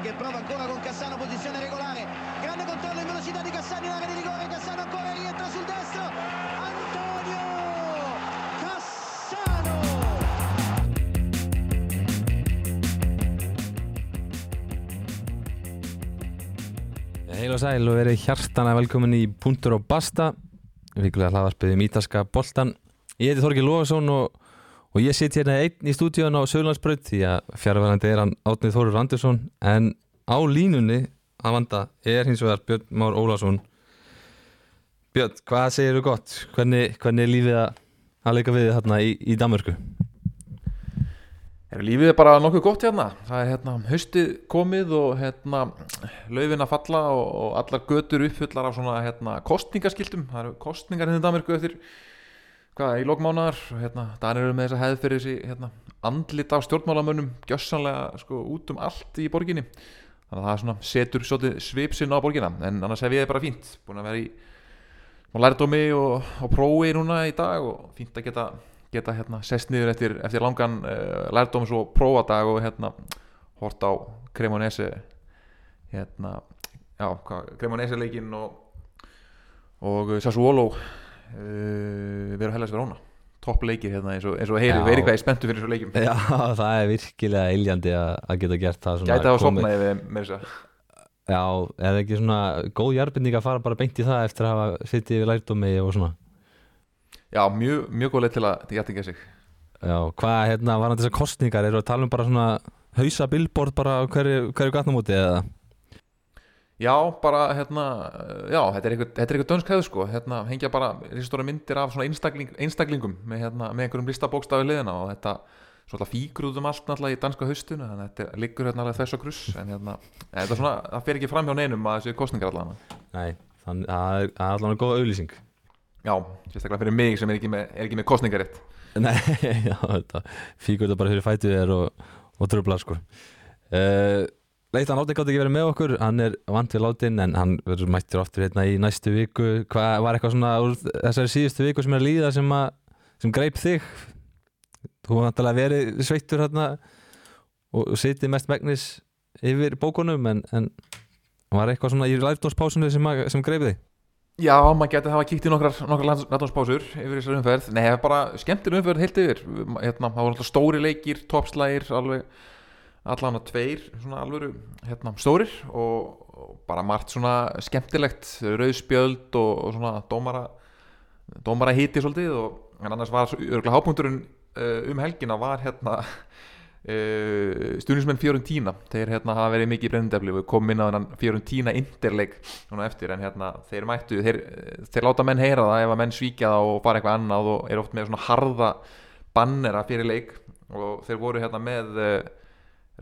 che prova ancora con Cassano, posizione regolare. Grande controllo in velocità di Cassano in area di rigore. Cassano ancora rientra sul destro. Antonio Cassano. Heil og sæl og verið hjartana velkomin í Puntur og Basta Vikulega hlaðarpiðum ítalska boltan Ég heiti Þorgir Lóðarsson og, og ég sitt hérna einn í stúdíun á Söðlandsbraut því að fjárverðandi er hann Átnið Þórur Andersson en á línunni að vanda er hins vegar Björn Már Ólafsson Björn, hvað segir þú gott? Hvernig, hvernig er lífið að, leika við þarna í, í Danmörku? Lífið er bara nokkuð gott hérna það er hérna haustið komið og hérna laufin að falla og, og allar götur uppfullar af svona hérna kostningaskiltum, það eru kostningar hérna í Danmarku eftir hvað, í lokmánaðar og hérna, Danir eru með þessa hefð fyrir þessi hérna, andlit á stjórnmálamönnum gjössanlega sko út um allt í borginni. Þannig að það svona setur svipsinn á borginna en annars hef ég það bara fínt. Búin að vera í lærdómi og, og prófi núna í dag og fínt að geta geta hérna sest niður eftir, eftir langan uh, lærdóms og prófadag og hérna hort á Cremonese hérna já, Cremonese leikinn og og Sassuolo uh, vera helast Verona topp leikir hérna eins og, eins og heyri, Já. veri hvað ég er spenntu fyrir þessu leikum Já, það er virkilega iljandi að, að geta gert það svona gæti að komið- sopna yfir með þess að Já, er það ekki svona góð jarbinding að fara bara beint í það eftir að hafa sittið við lærdómi og svona? Já, mjög, mjög góð leið til að að geta sig. Já, hvað hérna var hann þessar kostningar, eru að tala um bara svona hausa billboard bara hverju, hverju gatnamóti eða? Já, bara hérna, uh, já, þetta er eitthvað, þetta er eitthvað dönsk hefð sko, hérna hengja bara risastóra myndir af svona einstakling, einstaklingum með, hérna, með einhverjum listabókstafi liðina og þetta svona fíkur út um allt náttúrulega í danska haustuna, þannig að þetta liggur hérna alveg þess og kruss, en hérna, þetta er svona, það fer ekki fram hjá neinum að þessu kostningar allavega. Nei, þannig að það er er allavega góð auðlýsing Já, sérstaklega fyrir mig sem er ekki með, er ekki með kostningarétt. Nei, já, þetta þetta bara fyrir fætið þér og, og tröflar sko uh, Leitan Átni gátt ekki verið með okkur, hann er vant við látin en hann verður mættur oftur hérna í næstu viku Hvað var eitthvað svona úr þessari síðustu viku sem er að líða sem, að, sem greip þig? Þú var náttúrulega verið sveittur hérna og sitið mest megnis yfir bókunum en, en var eitthvað svona í lærdómspásunni sem, að- sem greip þig? Já, maður geti hafa kíkt í nokkrar, nokkrar landnámspásur yfir þessar umferð, nei, það er bara skemmtir umferð heilt yfir, hérna, það voru alltaf stóri leikir, toppslægir, alveg allan að tveir, svona alvöru hérna, stórir og, og bara margt svona skemmtilegt rauðspjöld og, og svona dómara dómara hiti svolítið og en annars var örgulega hápunkturinn uh, um helgina var hérna uh, stuðnismenn Fiorentína þeir hérna hafa verið mikið í brennendefli og kom inn á þennan Fiorentína interleik núna eftir en hérna þeir mættu þeir, þeir láta menn heyra það ef að menn svíkja það og fara eitthvað annað og er oft með svona harða bannera fyrir leik. Og þeir voru hérna með uh,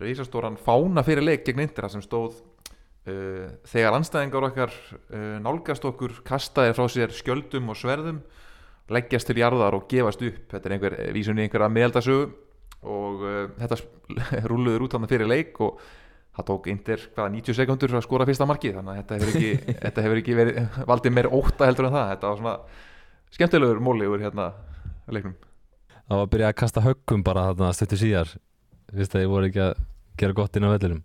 reysastóran fána fyrir leik gegn Indira sem stóð uh, þegar anstæðingar okkar uh, nálgast okkur kastaði frá sér skjöldum og sverðum leggjast til jarðar og gefast upp. Þetta er einhver vísun í einhverja meðaldasögu og uh, þetta rúluður út hann fyrir leik og það tók Indir hvaða 90 sekundur að skora fyrsta markið þannig að þetta hefur ekki, þetta hefur ekki verið, valdið meir óta heldur en það. Þetta var svona skemmtilegur móli úr hérna leiknum. Það var að byrja að kasta höggum bara þarna stuttu síðar Vist að ég voru ekki að gera gott inn á vellinum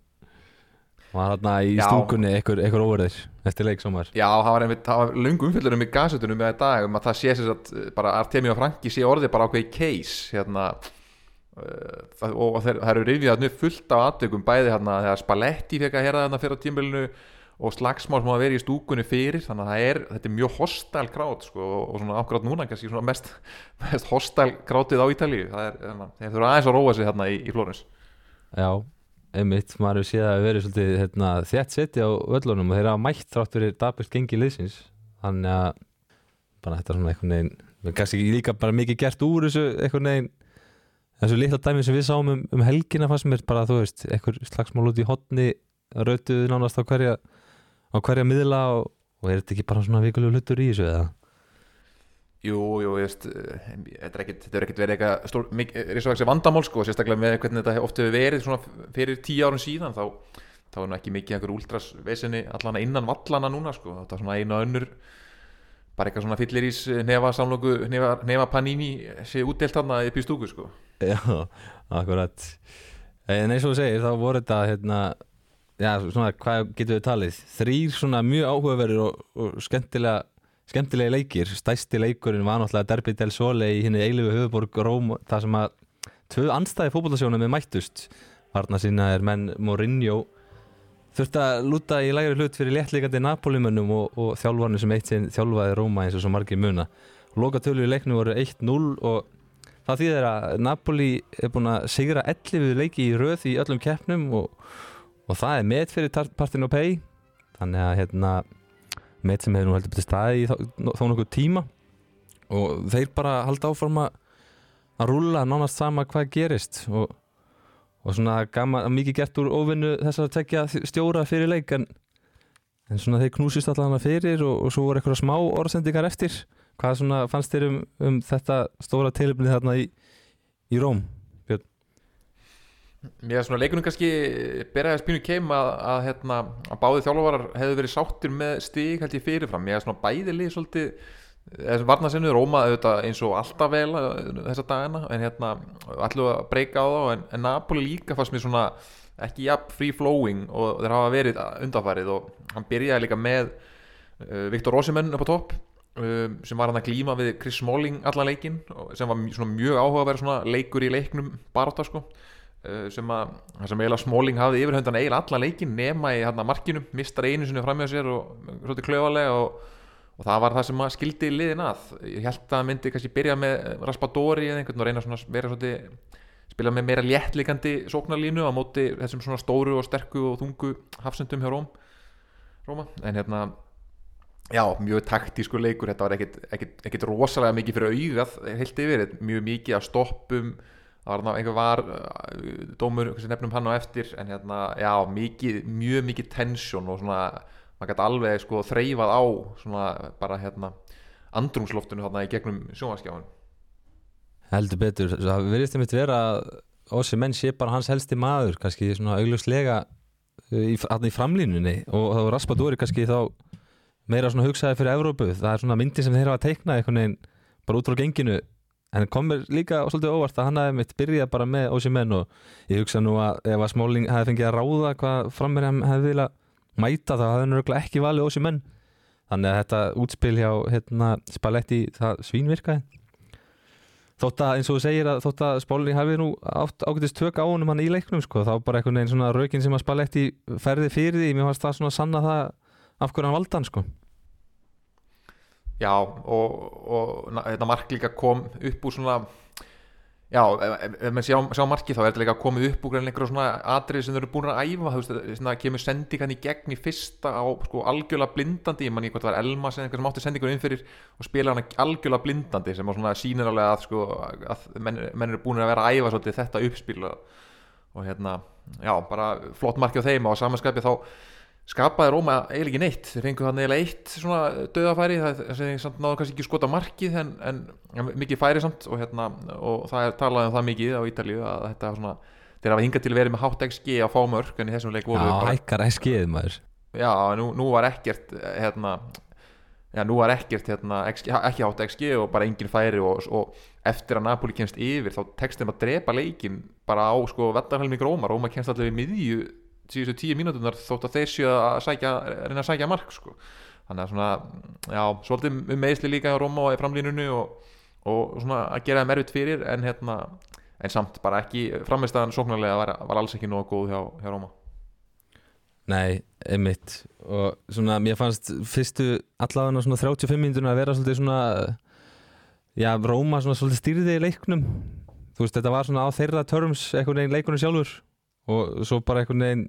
Var þarna í Já. stúkunni einhver, óverðir eftir leik somar Já, það var, einmitt, það var löngu umfyllurum í gasetunum með dag um að það sé sér að bara Artemi og Franki sé orðið bara ákveði case hérna uh, það- og þeir, það eru rifið að fullt af aðtökum bæði hérna þegar Spalletti fekk að hera þarna fyrir á tímbilinu og slagsmál sem hafa verið í stúkunni fyrir þannig að er, þetta er mjög hostile krát sko, og, svona akkurat núna kannski svona mest, mest hostile krátið á Ítalíu. Það er, að þeir þurfa aðeins að róa sig hérna í, í Flórens. Já, einmitt, maður hefur séð að verið svolítið hérna, þétt seti á völlunum og þeir hafa mætt þrátt fyrir dabist gengi liðsins. Þannig að bara þetta er svona einhvern veginn kannski líka bara mikið gert úr þessu einhvern veginn þessu litla dæmi sem við sáum um, um helgina fannst mér bara þú veist, einhver slagsmál út í hotni rautuðu nánast á hverja á hverja miðla og, og er þetta ekki bara svona vikulegu hlutur í þessu eða? Jú, jú, ég veist, eh, þetta er er ekkit verið eitthvað risavaxi vandamál sko, sérstaklega með hvernig þetta oft hefur verið svona fyrir tíu árum síðan þá, þá er nú ekki mikið einhver últras vesinni allan innan vallana núna sko, þetta er svona eina önnur bara eitthvað svona fyllir ís nefa samlóku, nefa, nefa panini sé útdelt þarna upp í stúku sko Já, akkurat En eins og þú segir, þá voru þetta hérna, já, svona, hvað getur við talið? Þrýr svona mjög áhugaverður og, og skemmtilega skemmtilega leikir, stæsti leikurinn var náttúrulega Derby del Sole í henni eilifu höfuborg Róm, það sem að tvö anstæði fótbollasjónum með mættust. Varna sína er menn Mourinho. Þurfti að lúta í lægri hlut fyrir léttleikandi Napolímönnum og, og þjálfarnir sem eitt sinn þjálfaði Róma eins og svo margir muna. Loka tölu í leiknum voru 1-0 og það þýðir að Napoli er búin að sigra 11 leiki í röð í öllum keppnum og, og það er met fyrir partinu og pay. Þannig að hérna met sem hefur nú heldur betið staði þó, þó nokkuð tíma. Og þeir bara halda áfram að að rúlla nánast sama hvað gerist. Og, og svona gaman, mikið gert úr óvinnu þess að tekja stjóra fyrir leik en, en svona þeir knúsist allavega fyrir og, og svo voru eitthvað smá orðsendingar eftir. Hvað svona fannst þér um, um þetta stóra tilöfni þarna í, í Róm? Mér er svona leikunum kannski beraði spínu keim að, að, hérna, að báði þjálfarar hefðu verið sáttir með stík held ég fyrirfram, mér er svona bæði lið svolítið þessum varnasinnu, Róma auðvitað eins og alltaf vel þessa dagina en hérna við að breyka á þá en, en Napoli líka fannst mér svona ekki jafn free flowing og þeir hafa verið undanfarið og hann byrjaði líka með uh, Viktor Rosimenn upp á topp um, sem var hann að glíma við Chris Smalling allan leikin sem var svona mjög áhuga að vera svona leikur í leiknum baráta sko. uh, sem að, sem eiginlega Smalling hafði yfirhöndan eiginlega allan leikin nema í hérna markinu, mistar einu sinni fram með sér og svolítið klöfalega og og það var það sem að skildi liðin að. Ég held að myndi kannski byrja með Raspadori eða einhvern og reyna svona vera svolítið spila með meira léttlikandi sóknarlínu á móti þessum svona stóru og sterku og þungu hafsendum hjá Róm Róma, en hérna já, mjög taktísku leikur. Þetta var ekkit, ekkit, ekkit rosalega mikið fyrir augað heilt yfir, mjög mikið að stoppum það var einhver var dómur, nefnum hann á eftir en hérna, já, mikið, mjög mikið tensjón og svona maður gæti alveg sko þreyfað á svona bara hérna andrumsloftinu hérna í gegnum sjónvaskjáðun heldur betur, það verðist einmitt vera að Ósi menn sé bara hans helsti maður kannski svona augljóslega í, í framlínunni. Og þá Raspadori kannski þá meira svona hugsaði fyrir Evrópu, það er svona myndi sem þeir hafa teiknað einhvern veginn bara út frá genginu en komir líka svolítið óvart að hann hafi mitt byrjað bara með Ósi menn og ég hugsa nú að ef að Smáling hafi fengið að ráða hvað framverjum hefði viljað mæta það hafði hann ekki valið Ósi menn. Þannig að þetta útspil hjá hérna, Spalletti það svínvirkaði. Þótt að eins og þú segir að þótt að Spáling hafi nú ágætist tök á honum hann í leiknum sko, þá bara einhvern veginn svona raukin sem að Spalletti ferði fyrir því, mér fannst það svona sanna það af hverju hann valda hann sko Já og, og þetta mark líka kom upp úr svona Já, ef, ef maður sjá, sjá marki þá er þetta líka komið upp úr einhverjum svona atrið sem þau eru búin að æfa þú veist, það kemur sendingan í gegn í fyrsta á sko algjörlega blindandi ég man ekki hvort það var eða einhver sem átti sendingur inn fyrir og spila hann algjörlega blindandi sem á svona sínir alveg að sko að menn, menn eru búin að vera að æfa svolítið þetta uppspil og, hérna, já, bara flott marki á þeim og á samanskapi þá skapaði Róma eiginlega ekki neitt. Þeir fengu hann eiginlega eitt svona döðafæri það sem náðu kannski ekki skota markið en, en mikið færi samt og, hérna, og það er talað um það mikið á Ítalíu að þetta var svona þeir hafa hingað til að vera með hátt XG á fámörk en í þessum leik voru Já, hækkar XG-ið maður. Já, nú, nú var ekkert hérna, já, nú var ekkert hérna, XG, ekki hátt XG og bara engin færi og, og eftir að Napoli kemst yfir þá tekst þeim að drepa leikin bara á sko vettarhelming Róma. Róma kemst allir við miðju síðustu tíu mínútunar þótt að þeir séu að sækja, reyna að sækja mark sko. þannig að svona, já, svolítið um meðsli líka á Róma og í framlínunni og, og svona að gera það mervitt fyrir en hérna, en samt bara ekki framistæðan sóknarlega var, var alls ekki nógu góð hjá, hjá Róma Nei, einmitt. Og svona, mér fannst fyrstu allavega svona 35 mínútur að vera svolítið svona já, Róma svona svolítið stýrði í leiknum. Þú veist, þetta var svona á þeirra törms einhvern veginn leikunum sjálfur og svo bara einhvern veginn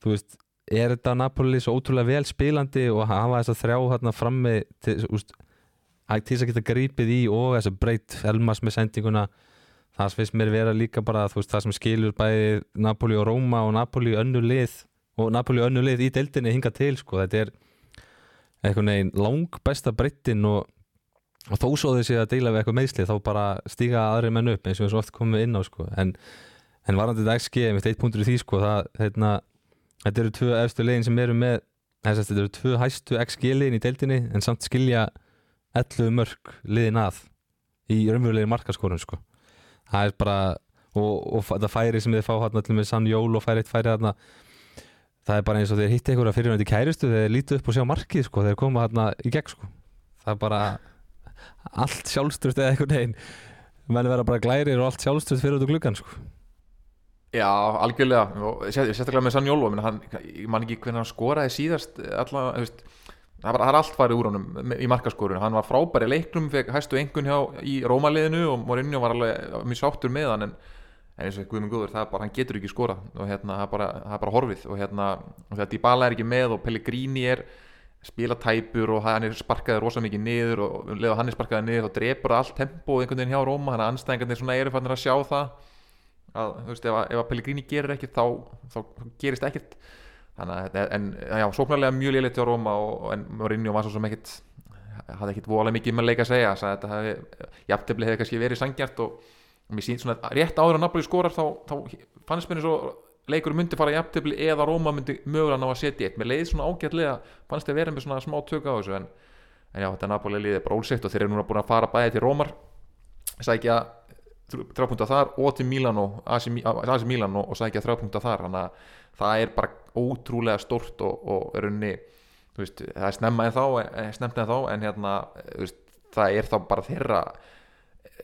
þú veist, er þetta Napoli svo ótrúlega vel spilandi og hafa þess að þrjá hérna frammi til þess að geta grípið í og þess að breytt Elmas með sendinguna það finnst mér vera líka bara veist, það sem skilur bæði Napoli og Róma og Napoli önnu lið og Napoli önnu lið í deildinni hinga til sko. þetta er einhvern veginn lang besta breyttin og, og þó svo þessi að deila við eitthvað meðsli þá bara stíga aðri menn upp eins og við svo oft komum inn á sko. en, en varandi þetta XG með eitt punktur í því sko, það, þeirna, þetta eru tvö efstu legin sem eru með þess að þetta eru tvö hæstu XG legin í deildinni en samt skilja 11 mörg liðin að í raunverulegi markaskorun sko. það er bara og, og það færi sem þið fá hérna til með Sann Jól og færi eitt færi hérna það er bara eins og þeir hitti einhverja fyrirvændi kærustu þegar þeir lítu upp og sjá markið sko, þeir koma hérna í gegn sko. það er bara allt sjálfströst eða einhvern veginn menn vera bara glærir og allt sjálfströst fyrir út úr gluggan sko. Já, algjörlega. Og sér- sérstaklega með Sanjólo hann, ég man ekki hvernig hann skoraði síðast alla, þú veist, það var allt farið úr honum í markaskorun. Hann var frábæri í leiknum, fekk hæstu engun hjá í Rómaliðinu og Mourinho var alveg mjög sáttur með hann en, en eins og Guðmund Guður, það er bara, hann getur ekki skora og hérna, það er bara, það er bara horfið og hérna, og þegar Dybala er ekki með og Pellegrini er spila tæpur og hann er sparkaði rosa mikið niður og um leið og hann er sparkaði niður þá drepur allt tempo einhvern veginn hjá Róma þannig að anstæðingarnir að það þú veist ef að, að Pellegrini gerir ekkert þá, þá gerist ekkert. Þannig að en já, sóknarlega mjög léleitt hjá Róma og, en Mourinho var svo sem ekkert hafði ekkert voðalega mikið með leik að segja sagði að þetta hefði, jafntefli hefði kannski verið sangjart og mér sínt svona rétt áður að Napoli skorar þá, þá fannst mér eins og leikur myndi fara jafntefli eða Róma myndi mögulega ná að setja eitt. Mér leið svona ágætlega fannst þið verið með svona smá tök á þessu en, en já, þetta Napoli liðið bara ólseitt og þeir eru núna búin að fara bæði til Rómar sækja þrjápunta þar og til Milano Mi- AC Milano og sækja þrjápunta þar þannig að það er bara ótrúlega stórt og, og er unni veist, það er snemma en þá, eh, snemmt en þá en hérna, þú veist, það er þá bara þeirra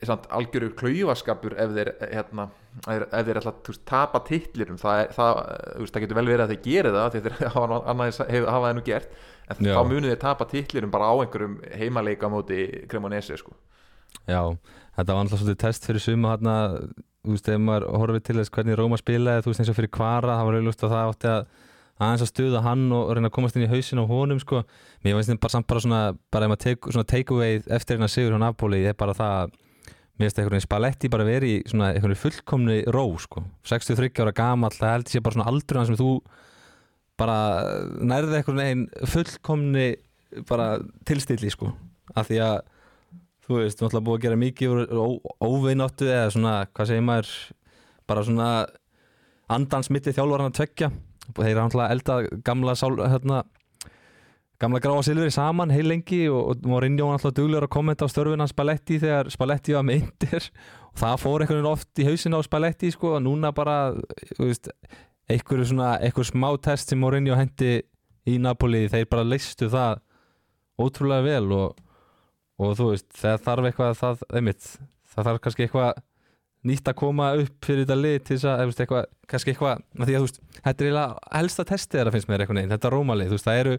samt, algjöru klaufaskapur ef þeir hérna, ef þeir veist, tapa titlirum það, er, það, það getur vel verið að þeir geri það þeir hafa, annað, hafa það nú gert en Já. þá munið þeir tapa titlirum bara á einhverjum heimaleika móti Cremonese sko. Já, þetta var alltaf svolítið test fyrir suma þarna, þú veist, ef maður horfið til þess hvernig Róma spilaði, þú veist, eins og fyrir kvara það var auðvitað að það átti að aðeins að stuða hann og reyna að komast inn í hausin á honum sko, mér finnst þetta bara samt bara svona bara ef maður take, away eftir hérna sigur hjá Napoli, er bara það að mér finnst veginn Spalletti bara verið í svona veginn fullkomni ró sko. 63 ára gamall, það held ég sé bara svona aldur hann sem þú bara nærði einhvern þú veist, náttúrulega búið að gera mikið úr ó- óvináttu eða svona, hvað segir maður bara svona andans mitti þjálfar hann að tvekja þeir eru náttúrulega eldað gamla sál, hérna, gamla gráa silfri saman heil lengi og, og Mourinho var náttúrulega duglegur að kommenta á störfin hans Spalletti þegar Spalletti var Inter. Og það fór einhvern veginn oft í hausin á Spalletti sko og núna bara, þú veist einhverju svona, einhver smá test sem Mourinho hendi í Napoli, þeir bara leistu það ótrúlega vel og og þú veist, það þarf eitthvað það, einmitt, það þarf kannski eitthvað nýtt að koma upp fyrir þetta lið til þess að, eitthvað, kannski eitthvað af því að þú veist, þetta er eiginlega helsta testið þeirra finnst mér eitthvað neginn, þetta rómalið, þú veist, það eru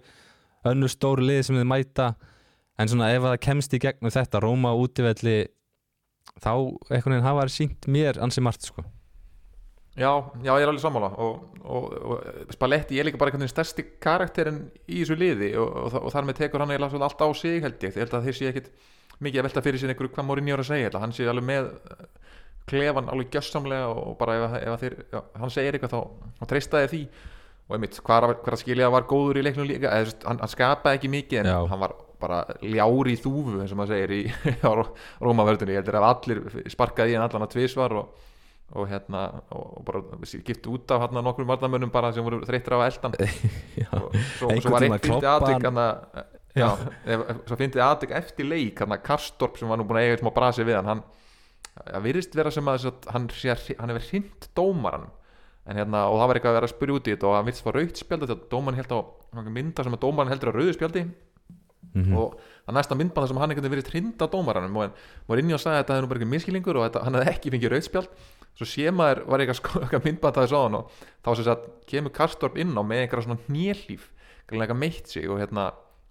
önnur stóru lið sem þið mæta en svona ef að það kemst í gegnum þetta Róma útivelli þá eitthvað neginn hafa þær sínt mér ansi margt sko. Já, já, ég er alveg sammála og, og, og Spalletti er líka bara einhvern veginn stærsti karakterin í þessu liði og, og, þar með tekur hann eiginlega allt á sig held ég, ég held að þeir sé ekkit mikið að velta fyrir sér einhverju hvað Mourinho er að segja, held hann sé alveg með eh, klefan alveg gjössamlega og bara ef, ef þeir, já, hann segir eitthvað þá, þá treystaði því. Og einmitt, hvar að skilja var góður í leiknum líka, eða, hann, hann skapaði ekki mikið en Já. hann var bara ljári í þúfu eins og maður segir í á Ró- Rómavörðunni, ég heldur að allir sparkaði í hann allan að tvisvar og og hérna og bara gift út af hérna nokkrum varnamönnum bara sem voru þreyttir á eldan og svo, svo var eitt fyndi klobba aðtök hann- hann já, svo fyndi aðtök eftir leik hann að Karstorp sem var nú búin að eiga smá brasi við hann hann það virðist vera sem að að hann, að- hann hefur hint dómaran en hérna og það var eitthvað að vera að spyrja út í þetta og hann virðist fá raukt spjaldi þegar dómaran held á mynda sem að dómaran heldur að rauðu spjaldi. Mhm. og það næsta myndbanda sem hann einhvern veginn verið trinda dómaranum og hann var inni og sagði að þetta hefði nú bara ekki miskilingur og þetta, hann hefði ekki fengið rauðspjald svo sé maður var eitthvað, eitthvað myndbanda þess á hann og þá sem sagt kemur Karstorp inn á með einhverja svona nélíf eitthvað meitt sig og hérna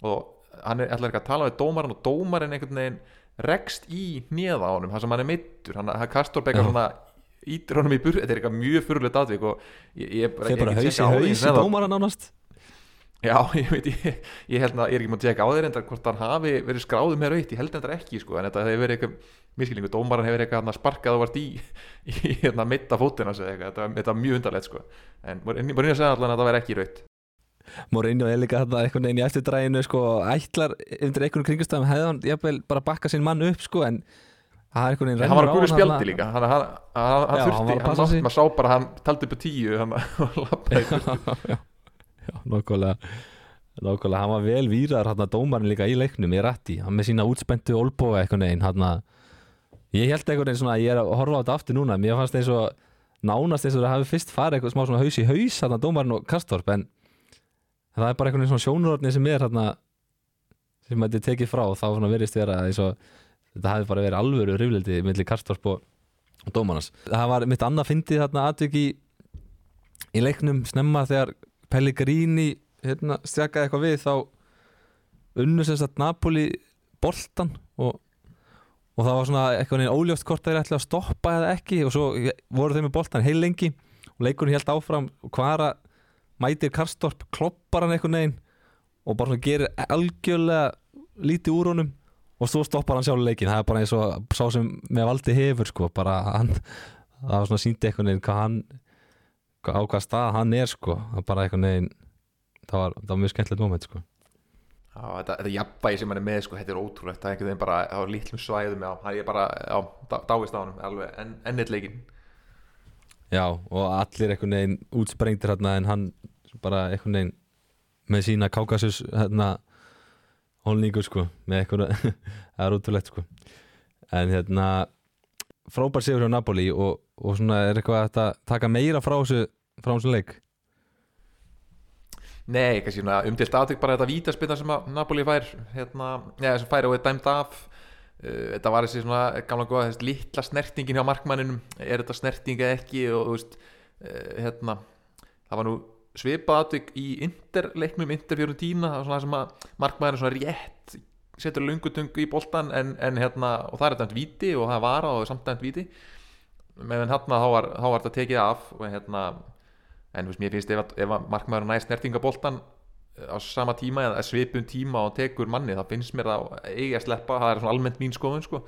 og hann er ætlar eitthvað að tala við dómaran og dómarin einhvern veginn rekst í hnéða á honum, það sem hann er meittur hann hann- Karstorp eitthvað svona ítir honum í burt, þetta er eitthvað mjög fyrirlega atvik og ég, ég, bara- þeir ég bara í tekið á því haus í með það. dómara nánast Já, ég veit, ég, ég held að ég er ekki múin að tjekka á þeir hvort hann hafi verið skráðið með rautt, ég held enda ekki sko, en þetta hefur verið eitthvað miskilingu, dómaran hefur eitthvað sparkað og vart í, í hérna mitta fótina sig eitthvað, þetta, var mjög undarlegt sko, en bara inn að segja allan að það væri ekki rautt. Mourinho er líka þarna einhvern veginn í eftirdræginu sko, ætlar undir einhvern kringustafum hefði hann jafnvel bara bakka sinn mann upp sko, en það er einhvern veginn hann var að gula spjaldi líka, hann, hann, hann, Já, þurfti, að hann, sig. maður sá bara að hann taldi upp á tíu hann, og lappaði í já, já, nokkulega Nákvæmlega, hann var vel víraður hann að dómarinn líka í leiknum, ég rætti hann með sína útspentu olbóga eitthvað neginn hann ég held eitthvað neginn svona ég er að horfa á þetta aftur núna, mér fannst eins og nánast eins og það hafi fyrst farið eitthvað smá svona haus í haus hann að dómarinn og Kastorp en það er bara einhvern veginn svona sjónurotni sem er hérna sem þetta er tekið frá þá svona verðist vera og þetta hafi bara verið alvöru riflildi millir Karstorp og, og Dómanas það var mitt annað fyndið þarna atvik í í leiknum snemma þegar Pellegrini hérna, stjakaði eitthvað við þá unnu sem sagt Napoli boltan og, og það var svona eitthvað neina óljóst hvort þeir ætla að stoppa eða ekki. Og svo voru þeir með boltan heil lengi. Og leikurinn held áfram. Og hvara mætir Karstorp, kloppar hann eitthvað neginn og bara svona gerir algjörlega lítið úr honum. Og svo stoppar hann sjálf leikin það er bara eins og sá sem með valdi hefur sko, bara hann það var svona síndi eitthvað neginn hvað hann á hvað stað hann er sko. Það er bara eitthvað neginn það var, það var mjög skemmtilegt moment sko þetta, þetta jafnvægi sem hann er með sko, þetta er ótrúlegt, það er einhvern veginn bara á lítlum svæðum, já, það er bara dá- dáist á hann, alveg enn ennit leikin Já, og allir einhvern veginn útsprengtir hérna en hann bara einhvern veginn með sína kákasus hérna holningu sko með einhvern það er útrúlegt sko. En hérna frábær sigur hjá Napoli og, og svona er eitthvað að taka meira frá þessu frá þessu leik Nei, kannski svona umdilt aðtök bara þetta vítaspinna sem að Napoli fær hérna, ja, sem fær og er dæmt af. Uh, þetta var þessi svona gamla góða þessi litla snertingin hjá markmanninum. Er þetta snerting eða ekki? Og þú veist uh, hérna, það var nú svipað aðtök í interleiknum inter fjórum tína, það var svona sem að markmannin svona rétt setur lungutung í boltan en, en hérna og það er dæmt víti og það var og samt dæmt víti. Meðan hérna þá var, þá var þetta tekið af og hérna en veist, mér finnst ef, ef að markmaður næst snertingaboltan á sama tíma eða svipum tíma og tekur manni þá finnst mér það eigi að sleppa það er svona almennt mín skoðun sko.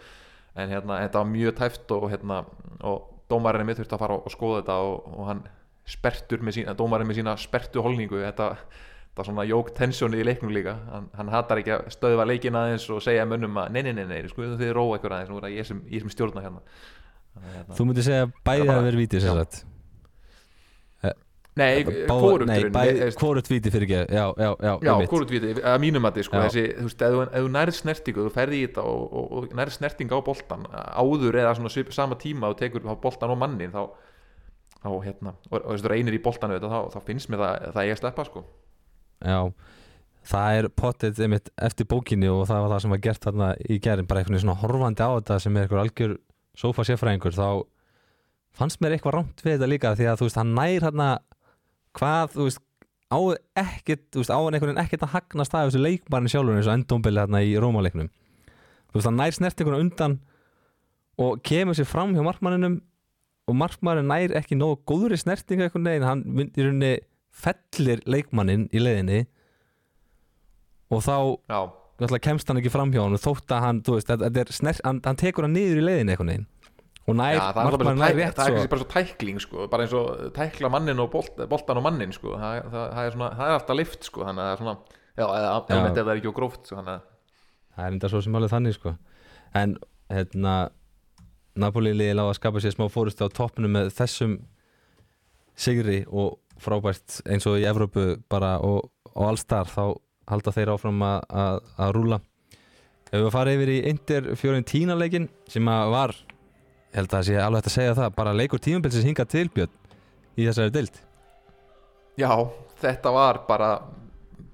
En hérna, þetta var mjög tæft og hérna, og dómarinn mitt þurfti að fara og skoða þetta og, og hann spertur með sína, dómarinn með sína spertu holningu þetta, þetta svona jók tensjónið í leiknum líka. Hann, hann hattar ekki að stöðva leikin aðeins og segja mönnum að nei, nei, nei, nei, sko þið róa ykkur aðeins, nú er það ég sem, ég sem stjórna hérna. Hérna Þú myndir segja bæði að vera vítið sagt Nei, Báða- Nei, hvorugt bæði, hvorut víti fyrir ekki Já, já, já, Já, þið, að mínum að þið sko, þessi, þú veist, ef þú, nærið snertingu þú ferði í þetta og, og, og nærið snertingu á boltan áður eða svona svip, sama tíma og tekur boltan og mannin þá, þá hérna, og, og þessu reynir í boltanu þetta, þá, þá finnst mér það, það ég að sleppa sko. Já, það er pottet einmitt eftir bókinni og það var það sem var gert þarna í gerðin, bara einhvern veginn svona horfandi á þetta sem er einhver algjör sofa sérfræðingur þá fannst mér eitthvað rámt við þetta líka því að þú veist, hann nær hérna hvað, þú veist, á ekkert þú veist, á hann einhvern veginn ekkert að hagnast af þessu leikbarni sjálfur eins og endómbili hérna í Rómaleiknum. Þú veist, hann nær snertinguna undan og kemur sér fram hjá markmanninum og markmannin nær ekki nógu góðri snertingu einhvern veginn, hann í rauninni fellir leikmannin í leiðinni og þá Já, kemst hann ekki fram hjá hann og þótt að hann, þú veist, er snert, hann, hann tekur hann niður í leiðinni einhvern veginn og nær, Já, það er, nær tæk, það er svo kannski bara svo tækling sko, bara eins og tækla mannin og bolt, boltan og mannin sko, það, það, það, er svona, það er alltaf lift sko, þannig að er svona já, eða ef það er ekki og gróft sko, það er enda svo sem alveg þannig sko. En hérna Napoli liði lág að skapa sér smá fórustu á toppnum með þessum sigri og frábært eins og í Evrópu bara og, og allstar þá halda þeir áfram að, rúla ef við fara yfir í Inter Fiorentina leikin sem að var ég held að það sé alveg hægt að segja það. Bara leikur tímabilsins hingað til Björn í þessari dild Já, þetta var bara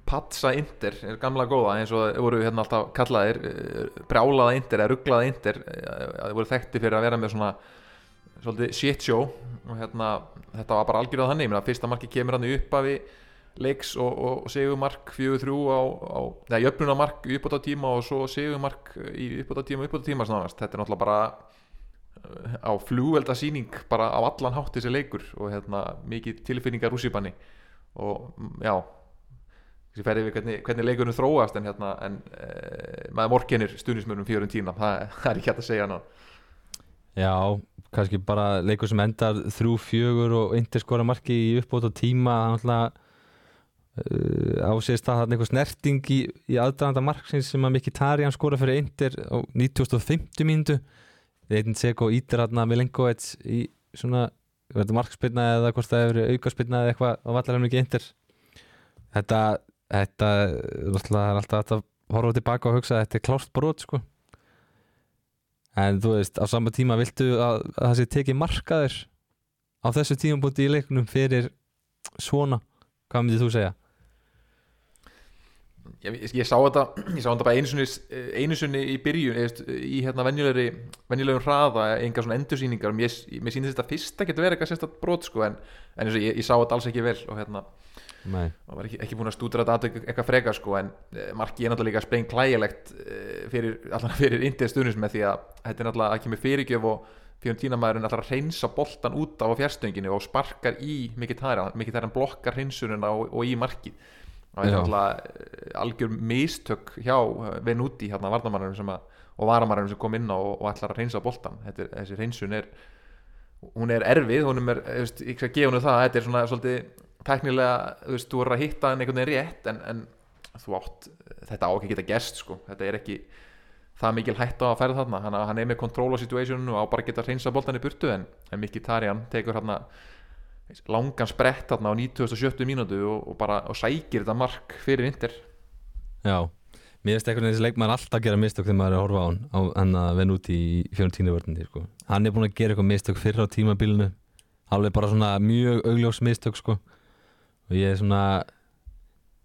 patsa inter, er gamla góða eins og voru hérna alltaf kallaðir eh, brjálaða inter eða rugglaða inter eh, þeir voru þekkti fyrir að vera með svona svolítið shit show. Og hérna, þetta var bara algjörðað þannig, ég meina fyrsta marki kemur hann upp af leiks og, og, og segumark 4-3 á, á neða, jöfnunamark í uppbóta tíma og svo segumark í uppbóta tíma, uppbóta tíma snarast. þetta er náttúrulega bara á flugvelda sýning bara á allan hátt þessi leikur og hérna mikið tilfinningar rússipanni. Og mm, já þessi ferði við hvernig, hvernig leikurinn þróast en hérna en e, maður morkenir stuðnismörnum fjörun tína það, það er ekki hægt að segja ná Já, kannski bara leikur sem endar þrjú fjögur og Inter skora marki í uppbót og tíma uh, á sér stað þarna einhver snerting í, í aðdraðanda marksins sem að Miki Tarian skora fyrir Inter á 1950 mínútu Eitin Seko ítir hérna Milenkovic í svona verður markspilna eða hvort það hefur aukarspilna eða eitthvað á vallarhefnum ekki Inter? Þetta, þetta er alltaf að horfa tilbaka og hugsa að þetta er klárt brot sko. En þú veist, á sama tíma viltu að, að það sé tekið markaður á þessu tímabúti í leiknum fyrir svona, hvað myndir þú segja? Ég, ég, ég sá þetta ég sá þetta bara einu sinni, einu sinni í byrjun þú veist, í hérna venjulegri venjulegum hraða, enga svona endursýningar. Mér, mér sýnir þetta fyrst að geta verið eitthvað sérstætt brot sko, en, en eins og ég, ég sá þetta alls ekki vel og hérna, maður var ekki, ekki búin að stúdra þetta eitthvað frekar sko, en eh, marki er náttúrulega líka speng klægilegt eh, fyrir, allan fyrir indið stuðnins með því að þetta er náttúrulega að kemur fyrirgjöf og fyrir tínamæðurinn alltaf að reynsa boltan út á fjárstönginu og sparkar í mikið tæra, mikið tæra blokkar hreinsununa og, og í markið og þetta er eh, algjör mistök hjá Venuti hérna að og varamannum sem kom inn á og, og ætlar að reynsa er, þessi reynsun er hún er erfið, hún er, þú veist, ég skal gefa hennu það þetta er svona svolítið teknilega, þú veist, þú er að hitta hann einhvern veginn rétt en, en þú átt, þetta á ekki geta gerst sko, þetta er ekki það mikil hætt á að færa þarna, hann, hann er með control á situationinu og á bara geta hreinsa boltan í burtu en, en Mikki Tarjan tekur hérna langan sprett á 97. mínútu og, og bara og sækir þetta mark fyrir Inter já Mér finnst einhvern veginn þessi leikmaður alltaf að gera mistök þegar maður er að horfa á hann á hann að venn út í fjörn tínuvörnandi sko. Hann er búin að gera eitthvað mistök fyrir á tímabilinu alveg bara svona mjög augljós mistök sko. og ég er svona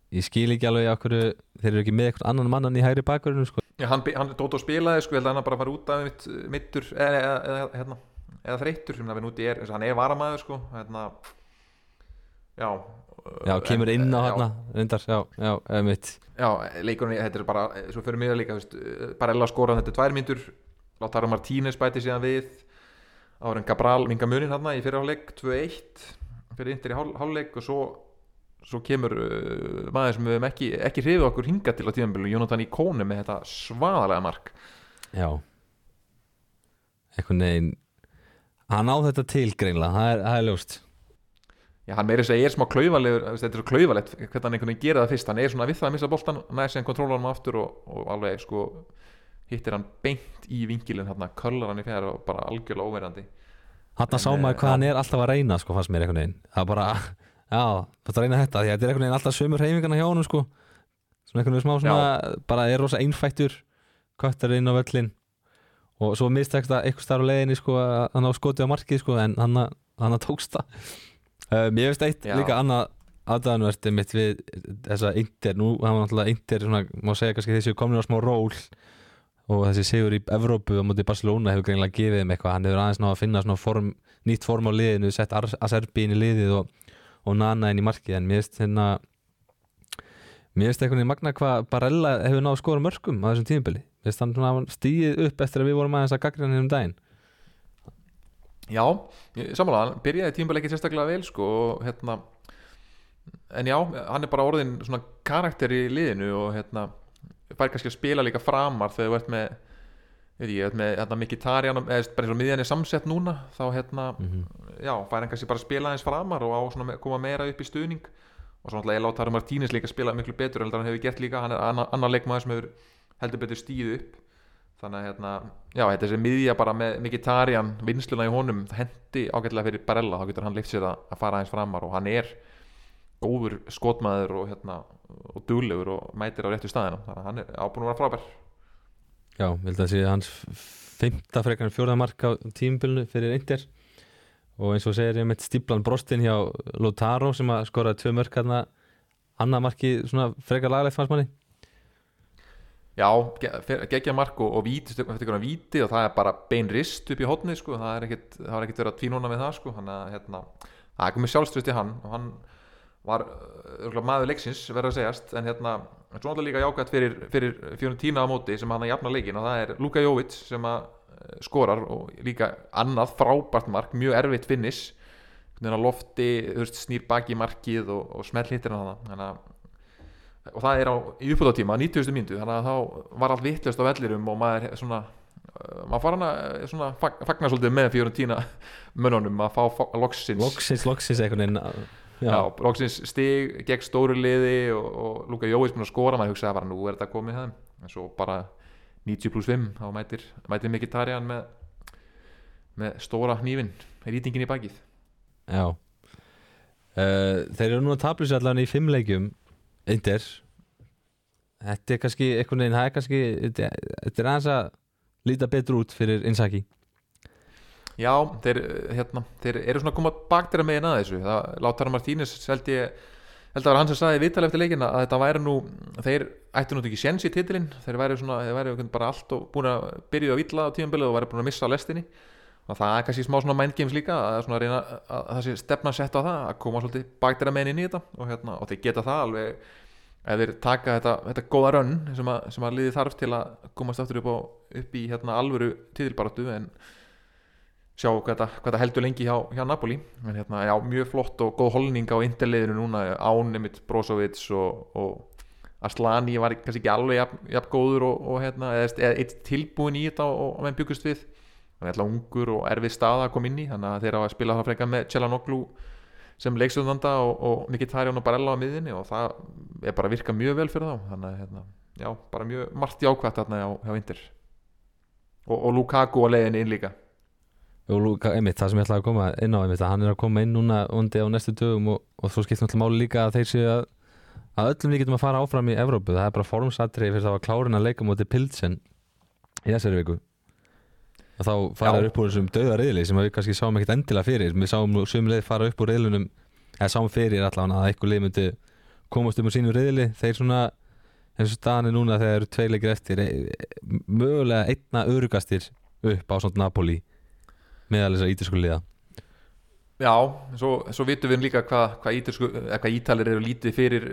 ég skil ekki alveg okkur þeir eru ekki með eitthvað annan mannan í hægri bakverðinu sko. Já, hann, hann Dótó spilaði sko, ég held að hann bara var út af mitt, mittur eða, eða, eða, hérna, eða þreyttur sem það Venuti er, hann er varamæður sko, hérna, já Já, kemur inn á hérna reyndar, já, já, eða mitt. Já, leikurinn, þetta er bara, svo fyrir mig að líka, þú veist, Barella skora þetta er tvær myndur, Lautaro Martínez bæti síðan við, áður en Gabral minga munin hann í fyrirháleik 2-1 fyrir Inter í hál- hálfleik og svo, svo kemur uh, maður sem við hefum ekki, ekki hrifið okkur hinga til á tíðanbílu, Jónatan í kónu með þetta svaðalega mark. Já. Einhvern veginn Hann á þetta til greinlega, það er, það er ljóst. Já, hann meiri segja er smá klaufalegur, þú veist, þetta er svo klaufalegt hvernig hann einhvern veginn gera það fyrst, hann er svona við það að missa boltan, næði síðan kontrólar hann aftur og, og alveg sko hittir hann beint í vingilin hann, köllar hann í fjær og bara algjörlega óverandi Hann En, sá maður eh, hvað já. hann er alltaf að reyna sko, fannst mér einhvern veginn. Það er bara, já, þetta að reyna þetta því að þetta er einhvern veginn alltaf sömur heimingana hjá honum sko. Svona einhvern veginn smá svona bara er rosa einfættur köttar inn á völlin og svo mistekst það eitthvað starf á leiðinni sko að hann á skoti á markið sko en hann, hann tókst það. Uh, Mér veist eitt Já. líka annað aðdæðanvert mitt við þessa Inter, nú hafa náttúrulega Inter svona, má segja kannski þessi komin á smá ról og þessi sigur í Evrópu á móti Barcelona hefur greinlega gefið þeim eitthvað. Hann hefur aðeins ná að finna svona form, nýtt form á liðinu, sett Aserbi inn í liðið og, og Nana inn í markið. En mér finnst hérna mér einhvern veginn magna hvað Barella hefur náð að skora mörgum á þessum tímubili stíðið upp eftir að við vorum aðeins að gagna hann um daginn. Já, ég- sammála, hann byrjaði tímabæli ekki sérstaklega vel sko og hérna en já, hann er bara orðin svona karakter í liðinu og hérna fær kannski að spila líka framar þegar þú ert með veit ég, ert með hérna, Mikitarian eða bara eins og miðjan er samsett núna þá hérna, já, fær hann kannski bara að spila eins framar og á svona koma meira upp í stuðning. Og svo náttúrulega er Lautaro Martínez líka að spila miklu betur en hann hefur gert líka, hann er annar leikmaður sem hefur heldur betur stíð upp. Þannig að hérna, já, þetta er þessi miðja bara með Mikitarian, vinsluna í honum hendi ágætlega fyrir Barella, þá getur hann lift sér að, að fara eins framar og hann er góður skotmaður og hérna og duglegur og mætir á réttu staðina þannig að hann er ábúin að vera frábær. Já, ég held að sé hans fymta frekar en fjórða mark á tímubilinu fyrir Inter. Og eins og segir ég með stíplan brostin hjá Lotaro sem að skoraði tvö mörk hérna annað marki svona frekar laglegt fannst manni Já, ge- geggja mark og, og víti, víti og það er bara bein rist upp í hotni sko, það er ekkit, það er ekkit verið að tvínóna með það sko, hann að hérna, það er komið sjálfströst í hann og hann var uh, maður leiksins verður að segjast. En hérna, svo náttúrulega líka jákvæmt fyrir, fyrir fjörun tína á móti sem hann að jafna leikin og það er Luka Jovic sem að skorar og líka annað frábært mark, mjög erfitt finnis lofti, snýr baki markið og, og smell hittir hann þannig að og það er á, í uppbúðatíma, 90. mínútu þannig að þá var allt vittlust á vellirum og maður er svona uh, maður fara hana svona fag, fagnar svolítið með Fiorentína mönnunum að fá fá- loksins. Loksins, loksins einhvern veginn já, loksins stig gegn stóru liði og, og Luka Jóis búin að skora maður hugsaði bara nú er þetta komið það en svo bara 90 pluss 5 þá mætir, mætir Mikitarian með með stóra hnífin rýtingin í bakið. Já. Uh, Þeir eru nú að tablis allan í fimm leikjum Inter. Þetta er kannski einhvern veginn, það er kannski þetta er aðeins að líta betur út fyrir Inzaghi. Já, þeir, hérna, þeir eru svona að koma baktir að megin að þessu. Það, Lautaro Martínez held ég held að það var hann sem sagði viðtal eftir leikina að þetta væri nú þeir ættu nú ekki séns í titilinn. Þeir væri, svona, þeir væri bara allt og búin að byrja á illa á tímabilið og væri búin að missa lestinni. Og það er kannski smá svona mind games líka að, svona reyna, að það sé stefna sett á það að koma svolítið bakdæra menn inn í þetta og, hérna, og þeir geta það alveg ef þeir taka þetta, þetta góða rönn sem að, sem að liði þarf til að komast aftur upp, á, upp í hérna, alvöru titilbaratu en sjá hvað þetta, hvað þetta heldur lengi hjá, hjá Napoli. En hérna, já, mjög flott og góð holning á interliðinu núna, Ánimitt Brozovic og, og Aslani var kannski ekki alveg jafn, jafn góður og, og hérna, eða, eða eitt tilbúin í þetta og, og menn byggust við. Hann er alltaf ungur og erfið stað að koma inn í þannig að þeir hafa að spila það frekar með Celanoglu sem leikstöðanda og, og Mkhitaryan og Barella á miðinni og það er bara að virka mjög vel fyrir þá. Þannig að hérna, já, bara mjög margt jákvæmt þarna hjá, Inter. Og, og Lukaku á leiðinni inn líka. Og Luka, einmitt, það sem ég ætlaði að koma inn á einmitt, hann er að koma inn núna undi á næstu dögum og, og svo skipt náttúrulega máli líka að þeir séu að, að öllum við getum að fara áfram í Evrópu. Það er bara formsatrið fyrir það að klárin að leika mútið Pilsen í þessari viku og þá fara Já. upp úr þessum döða reyðli sem við kannski sáum ekkert endilega fyrir. Við sáum nú sömuleið fara upp úr reyðlunum eða sáum fyrir allavega að eitthvað lið myndi komast um úr sínu reyðli þeir svona eins og staðan er núna þegar eru tveilegir eftir e- mögulega einna örugastir upp á svona Napoli meðal þessar ítisku liða. Já, svo, svo vitum við líka hvað hva hvað ítalir eru lítið fyrir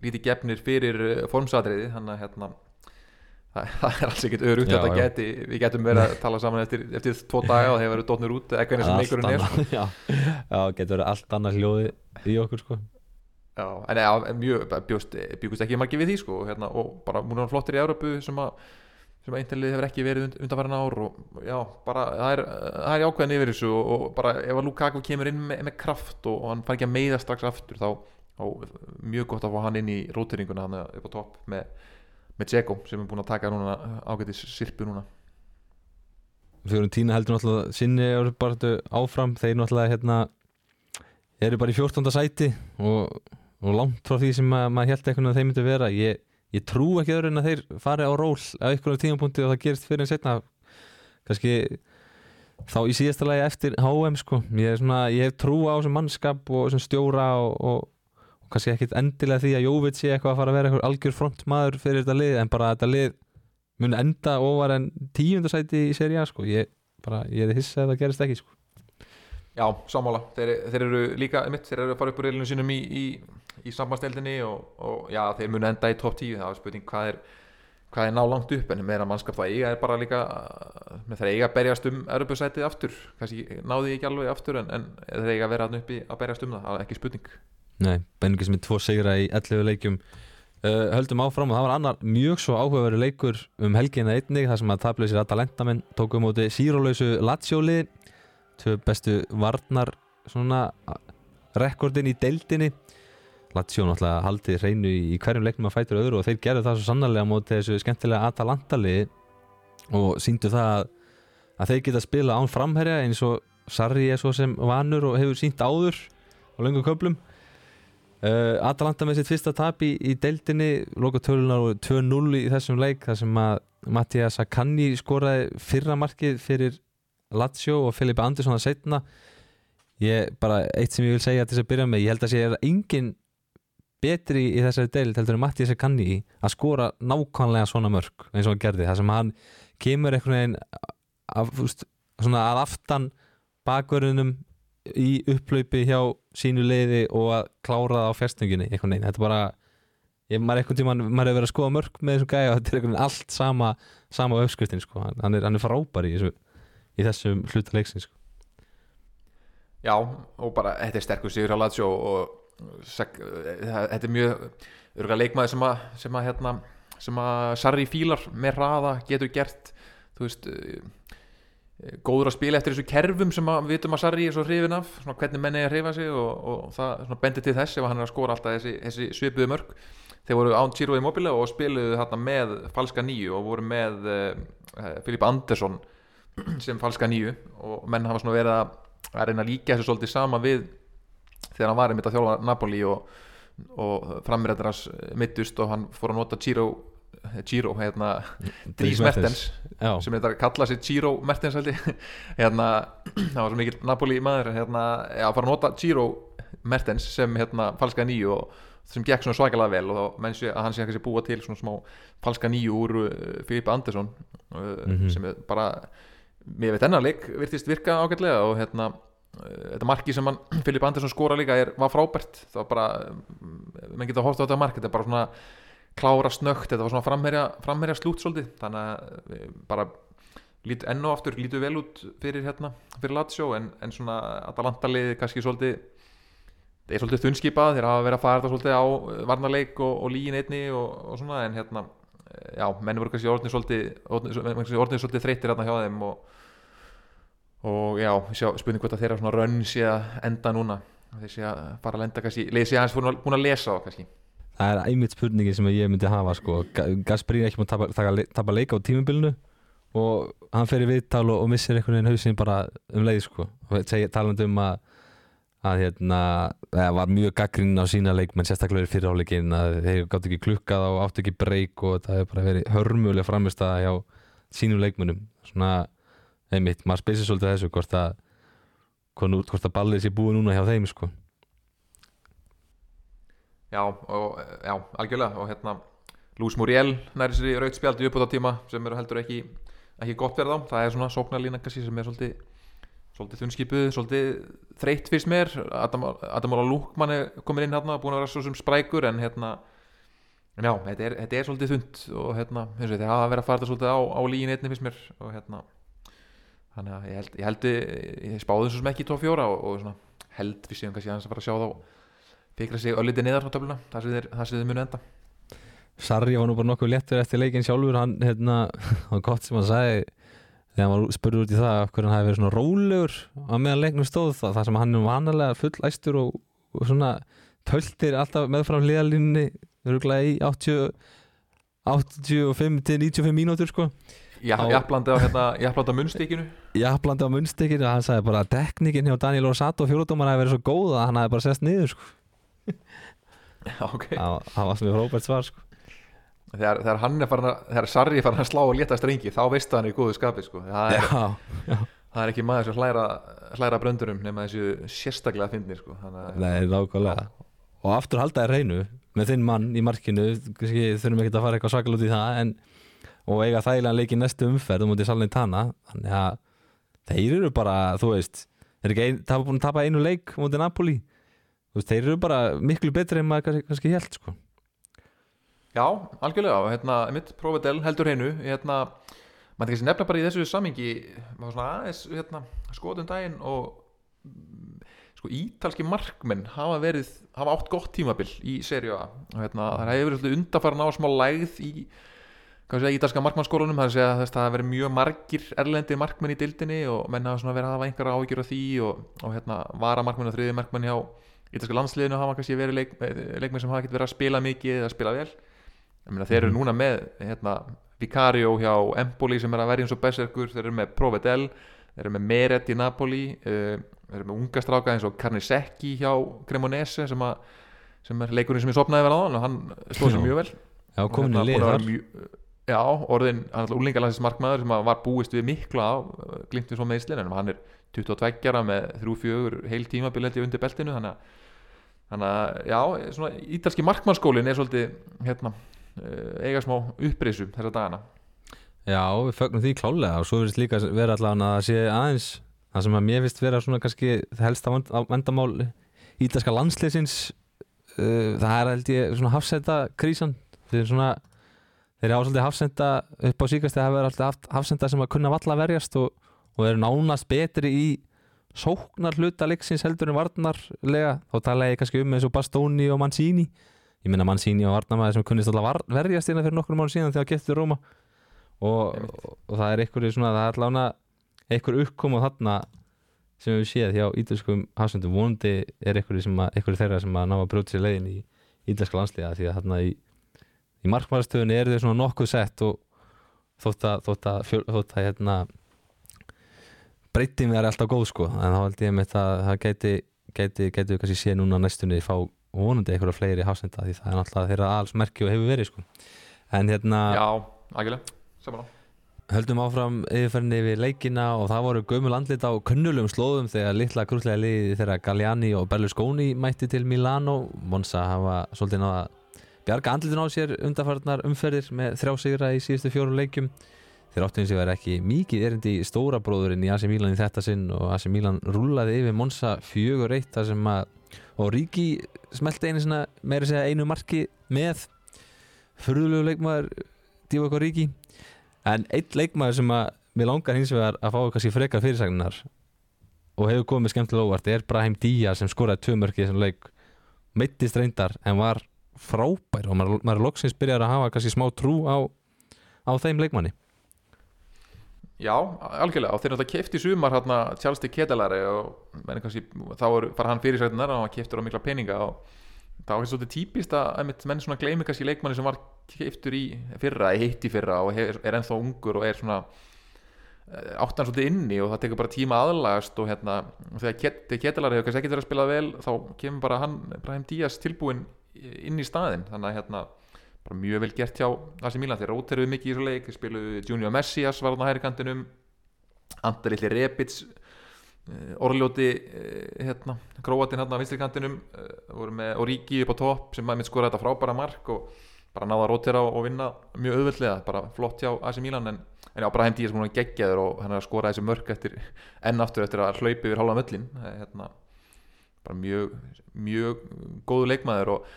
lítið gefnir fyrir eh, formsatriði. Þannig að hérna það, er alls ekkert örugt þetta geti við getum verið að tala saman eftir, eftir tvo daga og þeir verið dotnir út eða hvernig sem Allt leikurinn er sko. já, já, getur verið allt annað hljóði í okkur sko. Já, en já, mjög bjóst, bjóst ekki margir við því sko, og hérna, og bara múin flottir í Európu sem að sem að eintalið hefur ekki verið und, undanfæran ár og já, bara það er, það er ákveðin yfir þessu og, og bara ef að Lukaku kemur inn með, með kraft og, og hann fær ekki að meiða strax aftur þá, þá mjög gott að fá hann inn í rótiringuna hann upp á topp með, með Dzeko sem er búin að taka núna ágætis sirpu núna. Fjórum tína heldur náttúrulega sinni áfram, þeir náttúrulega hérna eru bara í 14. sæti og, og langt frá því sem að, maður held eitthvað að þeir myndi vera. Ég, ég trú ekki öðru en að þeir fari á ról á einhverjum tímapunkti og það gerist fyrir en setna kannski þá í síðasta lagi eftir HM sko. Ég, svona, ég hef trú á þessum mannskap og þessum stjóra og, og kannski ekkit endilega því að Jóvit sé eitthvað að fara að vera eitthvað algjör frontmaður fyrir þetta lið en bara þetta lið mun enda ofar en tíundasæti í seri A sko. Ég, bara, ég er hissa ef það gerist ekki sko. Já, sammála, þeir, þeir eru líka einmitt, þeir eru að fara upp úr reilinu sínum í, í, í sambandsdeildinni og, og já, þeir munu enda í topp 10 það er spurning hvað er hvað er ná langt upp en meira mannskap það eiga er bara líka með þeir eiga að berjast um erubusætið aftur, kannski náði ég ekki alveg aftur en, en þeir eiga að vera hann uppi að berjast um það, það er ekki spurning Nei, Benningi sem er tvo sigra í 11 leikjum. Uh, höldum áfram og það var annar mjög svo áhugaveru leikur um helgina einnig þar sem að tablaðisir Atalantamenn tóku um móti sírólausu Latsjóli tvö bestu varnar svona rekordin í deildinni. Latsjó náttúrulega haldið hreinu í, hverjum leiknum að fætur öðru og þeir gerðu það svo sannarlega móti þessu skemmtilega Atalantali og síndu það að, þeir geta spila án framherja eins og Sarri er svo sem vanur og hefur sínt áður á löngum köplum uh, Atalanta með sitt fyrsta tap í, í deildinni loka tölunar og 2-0 í þessum leik þar sem að Mattias Akanni skoraði fyrra markið fyrir Lazio og Filipe Andersson að setna ég bara eitt sem ég vil segja til þess að byrja með, ég held að sé er engin betri í þessari deild heldur en Mattias Akanni að skora nákvæmlega svona mörg eins og hann gerði. Þar sem hann kemur einhvern veginn af, svona að aftan bakverðunum í upplaupi hjá sínu leiði og að klára það á fjastunginni einhvern veginn, þetta er bara ég, maður er einhvern tímann, maður hefur verið að skoða mörg með þessum gæja og þetta er einhvern veginn allt sama sama á uppskriftin, sko, hann er, hann er frábær í, þessu, í þessum hluta leiksin sko. Já, og bara þetta er sterkur sigur á Lazio og sek, þetta er mjög örgulega leikmaður sem að, sem að, hérna, sem að Sarri fílar með hraða getur gert þú veist eh, góður að spila eftir þessu kerfum sem við vitum að Sarri er svo hrifin af svona hvernig menni er að hrifa sig og, og það bendir til þess ef hann er að skora alltaf þessi, þessi svipuðu mörg þeir voru án Ciro Immobile og spiluðu þarna með falska nýju og voru með uh, Filip Andersson sem falska nýju og menn hafa svona verið að, reyna að líka þessu svolítið sama við þegar hann var einmitt að þjálfa Napoli og, og framrættir hans mittust og hann fór að nota Ciro Ciro, hérna Dries Mertens, sem þetta kalla sér Ciro Mertens hérna, það var svo mikil Napoli maður hérna, já, fór að nota Ciro Mertens sem hérna falska nýju og sem gekk svona svakalega vel og þá menn sé að hann sé ekki búa til svona smá falska nýju úr uh, Filipe Andersson uh, Mhm. sem bara mér veit ennar leik virtist virka ágætlega og hérna uh, þetta marki sem hann Filipe Andersson skora líka er, var frábært. Það var bara, mm, menn geta hort á þetta mark þetta er bara svona klára snögt þetta var svona framherja, framherja slút svolítið. Þannig að við bara lít, enn og aftur lítu vel út fyrir hérna, fyrir Lazio en, en svona Atalanta liði kannski svolítið það er svolítið þunnskipað þeir hafa verið að fara þetta svolítið á eh, varnarleik og, og líin einni og, og svona en hérna eh, já, menn voru kannski orðnið svolítið orðnið, svolítið þreyttir hérna hjá þeim og, og já, sjá, spurning hvort að þeirra svona rönn sé að enda núna. Þeir sé að fara að lenda kannski leið sé að, búin að lesa á kannski Það er einmitt spurningin sem ég myndi hafa sko. Ga- Gasperini er ekki múin að taka, tapa leika á tímubilinu og hann fer í viðtal og, og missir einhvern veginn hausinn bara um leið sko. talandi um að að hérna, það var mjög gaggrinn á sína leikmenn, sérstaklega fyrir fyrirháleikin að þeir gátt ekki klukkað og áttu ekki breyk og það hefur bara verið hörmulega framist að hjá sínum leikmennum svona, einmitt, maður speysir svolítið þessu hvort að hvort að ballið sé búið núna hjá þeim sko. Já, og, já, algjörlega og hérna, Lús Muriel næri sér í raut spjaldi upp á tíma sem eru heldur ekki, ekki gott verð á það er svona sóknarlína kannski sem er svolítið svolítið þunnskipuð, svolítið þreytt fyrst mér, Adam, Adam Óla Lúkmann er komin inn hérna, búin að vera svo sem sprækur en hérna en já, þetta er, þetta er svolítið þund og hérna, eins og þeir hafa verið að fara þetta svolítið á, á líin einni fyrst mér og hérna þannig að ég held, ég held ég spáði þessu sem ekki í tóf fjóra og, og svona held við séum kannski aðeins að fara að sjá þá fikra sig öllítið niðar á töfluna. Það það sem þeir munu enda. Sarri var nú bara nokkuð léttur eftir leikin sjálfur. Hann, hérna, var gott sem hann sagði þegar hann var spurður út í það af hverju hann hafi verið svona rólegur á meðan leiknum stóð. Það, það sem hann er vanalega full æstur og, og svona töltir alltaf meðfram hliðalínni örgulega í 80 85 til 95 mínútur sko. Já, Á- jafnblandi á, hérna, á munnstíkinu jafnblandi á munnstekinu hann sagði bara að teknikin hjá Daniel Orsato fjóruðdómar hafi verið svo góð að hann hafi bara sest niður sko. Já, ok það það var sem við Róbert svar sko. þegar, þegar hann er farin að, þegar Sarri er farin að slá og létta strengi þá veistu að hann er í góðu skapi sko. það, er, já, það er ekki maður sem hlæra, hlæra bröndurum nema þessu sérstaklega fyndnir sko. Og aftur halda þér reynu með þinn mann í markinu þurfum ekki að fara eitthvað svakal út í það en, og eiga þægilega leik í næstu umferð um út í Salnitana þannig að þeir eru bara, þú veist ein, tapa, búin að tapa einu leik út í Napoli veist, þeir eru bara miklu betri en maður kannski, kannski held sko. Já, algjörlega hérna, mitt Provedel heldur hreinu hérna, maður kannski nefna bara í þessu samingi hérna, skoðum daginn og sko ítalski markmenn hafa verið hafa átt gott tímabil í seríu A hérna, það hefur verið svolítið undarfæran á smá lægð í sé, ítalska markmannskólunum það er að segja að það verið mjög margir erlendir markmenn í dildinni og menn hafa svona verið að hafa einhverja áhyggjur af því og, og hérna, vara markmenn og þriði markmenn hjá ítalska landsliðinu hafa kannski verið leik, leikmenn sem hafa ekkert verið að spila mikið eða spila vel. Meina þeir eru núna með hérna, Vicario hjá Empoli sem er að verja eins og berserkur, þeir eru með Provedel þeir eru með Meret í Napoli uh, þeir eru með unga stráka eins og Carnesecchi hjá Cremonese sem, að, sem er leikurinn sem ég sopnaði vel á hann og hann stóð sér mjög vel. Já, komin í hérna, lið þar. Já, orðin, hann er úlingalansis markmaður sem var búist við miklu á glimt við svo meðslinn, en hann er 22 ára með 3-4 heil tímabil held ég undir beltinu þannig að, þannig að já, svona ítalski markmannskólin er svolítið hérna, eh, eiga smá upprisu þessa dagana. Já, við fögnum því klálega og svo verðist líka vera allavega að það sé aðeins það sem að mér finnst vera svona kannski helsta vand- á- vandamál ítalska landsliðsins uh, það er held ég svona hafsenda krísan þeir svona þeir hafa svolítið hafsenda upp á síkast þegar hafa verið alltaf haft hafsenda sem að kunna valla verjast og, og eru nánast betri í sóknar hluta leiksins heldur en varnarlega. Þá tala ég kannski um eins og Bastoni og Mancini. Ég meina Mancini og varnarmæði sem kunnist alltaf verjast innan fyrir nokkur mánu síðan þegar getur Róma og, og, og það er einhverju svona það er allavega einhver uppkom og þarna sem við séð hjá ítalskum hafsendum. Vonandi er einhverju, sem að, einhverju þeirra sem að ná að brjóta sér leiðin í ítalska landsliða því að þarna í, í markmæðastöðunni eru þeir svona nokkuð sett og þótt að, þótt að, þótt að hérna, breytin er alltaf góð sko. En þá held ég með það það gæti, gæti, gæti við kannski sé núna næstunni fá vonandi einhverja fleiri hafsenda því það er náttúrulega þeirra alls merki og hefur verið sko. En hérna Já, algjörlega, saman á höldum áfram yfirferðinni við leikina og það voru gömul andlit á kunnulegum slóðum þegar litla grútlega liði þegar Galliani og Berlusconi mætti til Milano. Monsa hafa svolítið náða bjarga andlitin á sér undarfarnar umferðir með þrjá sigra í síðustu fjórum leikjum þeir áttu eins og verið ekki mikið erindi í stóra bróðurinn í AC Milan í þetta sinn og AC Milan rúlaði yfir Monsa fjögur eitt þar sem að og Ríki smelti einu svona meira segja einu marki með. Fyrðulegu leikmaður Divock Ríki en einn leikmaður sem að við langar hins vegar að fá kannski frekar fyrirsagnar og hefur komið skemmtilega óvart er Brahim Díaz sem skoraði tvö mörki í þessum leik. Meittist reyndar en var frábær og maður, maður loksins byrjar að hafa kannski smá trú á, á þeim leikmanni Já, algjörlega og þeir náttúrulega kefti sumar hérna de Ketelare og kannski, þá er, var hann fyrirsætunar og hann keftur á mikla peninga og það var svolítið típist að menn svona gleymi kannski leikmanni sem var keftur í fyrra, heitt í fyrra og er, er ennþá ungur og er svona eh, áttan svolítið inni og það tekur bara tíma aðlagast og hérna þegar Ket, Ketelare hefur kannski ekkert verið að spila vel þá kemur bara hann, Brahim Díaz tilbúin inn í staðin þannig að hérna bara mjög vel gert hjá AC Milan. Þeir róteruðu mikið í þessu leik. Þeir spiluðu Junior Messias var hann á hæri kantinum. Andar Illi Rebic Orljóti hérna, Króatin hérna á vinstri kantinum voru með Origi upp á topp sem maður skoraði þetta frábæra mark og bara náða að rótera og vinna mjög auðvöldlega bara flott hjá AC Milan en, en já, Brahim Díaz múin að geggja þér og hann er að skora þessi mörk eftir enn aftur eftir að hlaupi yfir halva möllin hérna, bara mjög mjög góðu leikmaður og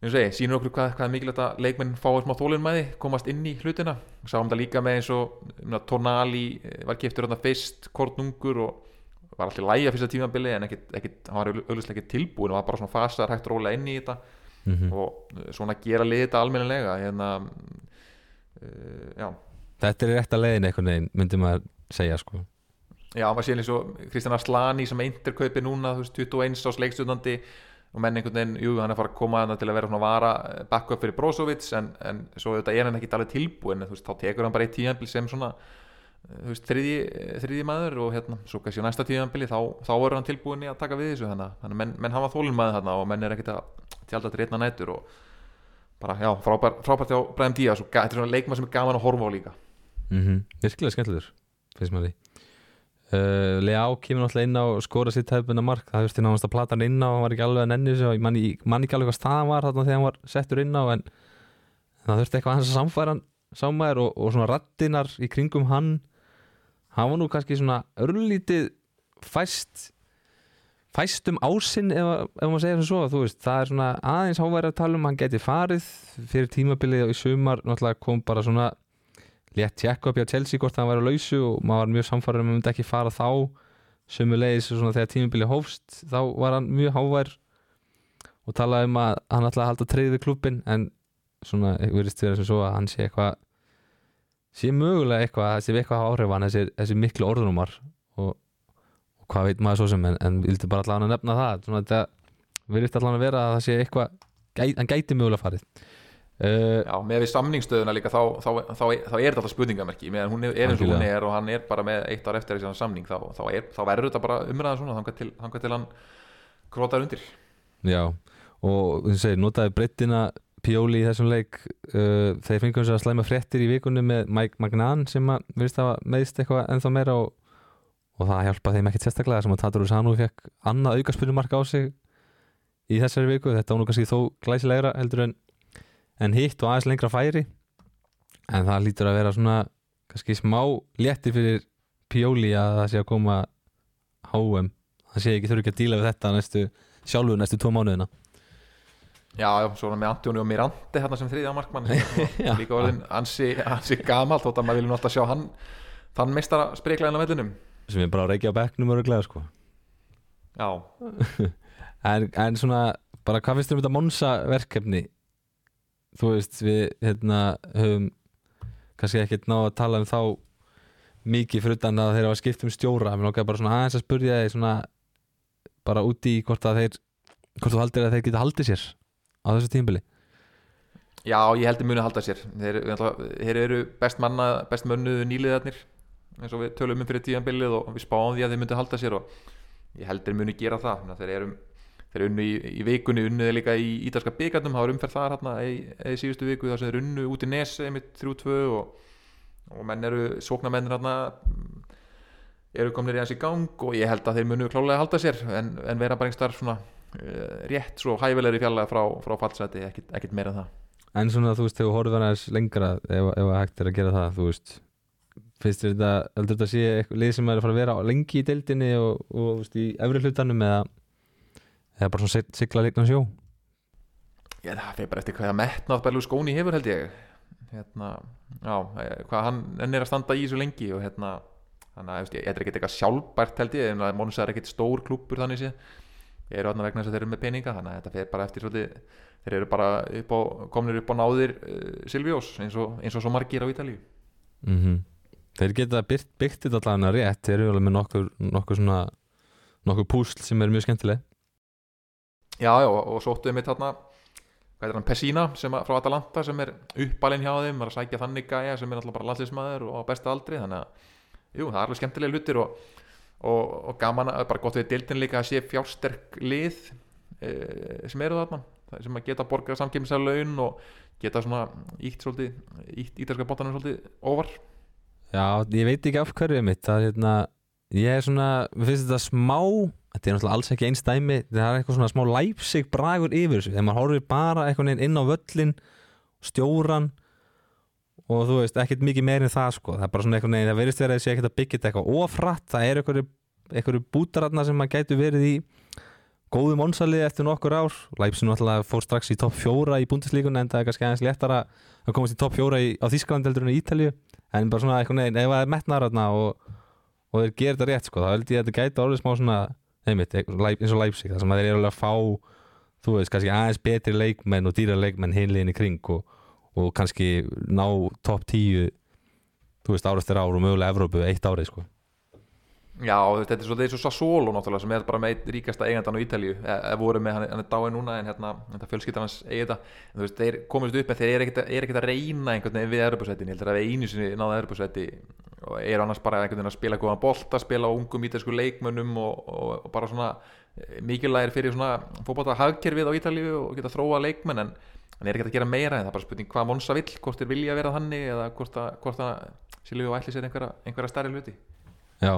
ég segi, sínur okkur hvað, hvað er mikilvægt að leikmenn fáið smá þólinnmæði, komast inn í hlutina. Sáum það líka með eins og myrna, Tornali var kiptur hérna fyrst kortnungur og var alltaf lægja fyrsta tímabili en ekkit, ekkit, hann var auðvitað ekki tilbúin og var bara svona fasar hægt róla inn í þetta mm -hmm. og svona gera liðið þetta almennilega hérna uh, já. Þetta er rétt að leiðin einhvern veginn, myndi maður segja sko. Já, maður sé eins og Kristján Arslani sem eindir kaupi núna, þú veist, 21 ás leikstjórnandi og menn einhvern veginn, jú, hann er farið að koma til að vera svona vara backup fyrir Brozovic en, en svo þetta er hann ekki alveg tilbúin þú veist, þá tekur hann bara eitt tíðanbíl sem svona þú veist, þriði, þriði maður og hérna, svo kannski næsta tíðanbíli þá, þá er hann tilbúin í að taka við þessu þannig að menn, menn hafa þólinn maður þarna og menn er ekkert að tjálta til reyna nætur og bara, já, frábært frábær hjá Bræðum Díaz og þetta er svona leikmað sem er gaman að horfa á líka mm -hmm. Virkilega skemmtilegur, finnst maður því Uh, Leá kemur náttúrulega inn á skora sitt hefðbunna mark, það þurfti náttúrulega að plata hann inn á hann var ekki alveg að nenni þessu. Og ég manni man ekki alveg hvað staðan var þarna þegar hann var settur inn á en það þurfti eitthvað hans að samfæra hann sámaður og, og svona rattinar í kringum hann. Hann var nú kannski svona örlítið fæst fæst um ásinn ef, ef maður segir sem svo þú veist, það er svona aðeins háværi að tala um hann geti farið. Fyrir tímabilið og í sumar náttúrulega kom bara svona létt tjekka upp hjá Chelsea hvort það væri á lausu og maður var mjög samfarið um að maður ekki fara þá. Sömulegis svona þegar tímubili hófst þá var hann mjög hávær og talaði um að hann ætlaði að halda treyði við klubbin en svona verðist vera sem svo að hann sé eitthvað sé mögulega eitthvað sé eitthvað áhrif hann þessi, þessi miklu orðunumar og, og hvað veit maður svo sem en, en vildi bara allavega að nefna það svona þetta verðist allavega að vera að það sé eitthvað hann gæti mögulega farið Já, með við samningsstöðuna líka þá, þá, þá, þá er þetta alltaf spurningamerki. Meðan hún er eins og hún er og hann er bara með eitt ár eftir þessi samning þá verður þetta bara umræða svona þangar til, til hann krótar undir. Já, og þú segir, notaði breyttina Pjóli í þessum leik uh, þeir fengum sér að slæma fréttir í vikunni með Mike Magnan sem að verðist að meðist eitthvað ennþá meira og, og það hjálpa þeim ekkert sérstaklega sem að Tatur Usanu fekk annað aukarspilnumarka á sig í þessari viku, þetta var nú kannski þó glæsilegra heldur en en hitt og aðeins lengra færi. En það lítur að vera svona kannski smá létti fyrir Pjóli að það sé að koma HM, það sé ekki þurfi ekki að díla við þetta næstu, sjálfur næstu tvo mánuðina. Já, svona með Antjóni og Mirandi hérna sem þriðja markmann. Líka orðin ansi, ansi gamalt þótt að maður vilja náttúrulega sjá hann þann meistara spreiklæðin á vellunum sem er bara að reykja á bekknum og reglega sko. Já. En, en svona, bara hvað finnst þér um þetta Monsa verkefni þú veist við hérna höfum kannski ekkert ná að tala um þá mikið fyrir utan að þeir hafa skipt um stjóra. Mér nokkað bara svona aðeins að spurja þeir svona bara úti í hvort að þeir hvort þú haldir að þeir geta haldið sér á þessu tímbili Já, ég heldur muni að halda sér. Þeir, þeir eru best manna, best mönnuðu nýliðarnir eins og við tölum um fyrir tíanbilið og við spáum því að þeir myndi halda sér og ég heldur muni gera það. Þeir eru þeir unnu í, í vikunni unnuði líka í ítalska byggarnum það var umferð þar hérna í, síðustu viku þar sem þeir unnu út í Nes einmitt 3-2 og, og menn eru sóknarmennir hérna eru komnir í hans í gang og ég held að þeir munu klálega halda sér en, en vera bara einhver svona uh, rétt svo hæfilegri fjallega frá, frá fallseti, ekkit, ekkit meira en það. En svona þú veist, þegar þú horfður aðeins lengra ef, ef hægt er að gera það, þú veist finnst þér þetta, heldur þetta að sé lið sem er að fara að vera lengi í deildinni og, og veist, í efri hlutanum eða eða bara svona sig- sigla leikna sjó? Já, það fyrir bara eftir hvað metnað Berlú Skóni hefur held ég. Hérna, já, eh, hvað hann enn er að standa í þessu lengi og hérna þannig að ég- þetta er ekkert eitthvað sjálfbært held ég en Monsa er ekkert stór klúppur þannig sé eru þarna vegna þess að þeir eru með peninga þannig að þetta fer bara eftir svolítið þeir eru bara upp á, komnir upp á náðir uh, Silvíós eins og, eins og svo margir á Ítalíu. Mm Þeir geta byggt, byggt þetta allavega rétt. Þeir eru alveg með nokkur, nokkur svona nokkur púsl sem er mjög skemmtileg Já, já, og, sóttuðu mitt þarna hvað er hann, Pessina frá Atalanta sem er uppalinn hjá þeim, er að sækja þannig gæja sem er alltaf bara landsliðsmaður og á besta aldri þannig að, jú, það er alveg skemmtilega hlutir og, og, og gaman að, bara gott við dildin líka að sé fjársterk lið e, sem eru þarna sem að geta borgað samkemmislega laun og geta svona ítt svolítið ítt ítalska bóttanum svolítið ofar. Já, ég veit ekki af hverju mitt það, hérna, ég er svona, mér finnst þetta smá þetta er náttúrulega alls ekki eins dæmi það er eitthvað svona smá læpsig bragur yfir þessu. Þegar maður horfir bara einhvern veginn inn á völlin stjóran og þú veist, ekkert mikið meir en það sko. Það er bara svona einhvern veginn, það verðist verið að sé ekkert að byggja þetta eitthvað ofratt, það er einhverju, bútaratna sem maður gætu verið í góðu mónsalið eftir nokkur ár. Læpsin náttúrulega fór strax í topp fjóra í búndislíkun en það er kannski aðeins léttara að komast í topp fjóra í, á Þískland heldur en í Ítalíu. En bara svona einhvern veginn, ef það er metnaðarna og, og þeir gerir þetta rétt sko, þá held ég að þetta gæti orðið smá svona einmitt, eins og Leipzig, það sem þeir eru alveg að fá þú veist, kannski aðeins betri leikmenn og dýra leikmenn hinliðin í kring og, og kannski ná topp tíu þú veist, ár eftir ár og mögulega Evrópu eitt árið sko Já, þetta er svolítið eins og Sassolo náttúrulega sem er bara með ríkasta eigandan á Ítalíu. Eða voru með, hann, hann er dáið núna en hérna, þetta fjölskyldan hans eigi þetta. En þú veist, þeir komist upp með þeir er ekkert að reyna einhvern veginn við Europasætin ég heldur að við einu sinni náðu Europasæti og eru annars bara einhvern veginn að spila góðan bolta spila á ungum ítalsku leikmönnum og, og, og bara svona eh, mikilvægir fyrir svona fótbolta hagkerfið á Ítalíu og geta þróa leikmenn en hann er ekkert að gera meira en það er bara spurning hvað Monsa vill, hvort þeir vilja vera þannig eða hvort að, hvort að Silvíu ætli sér einhverja, einhverja stærri hluti. Já,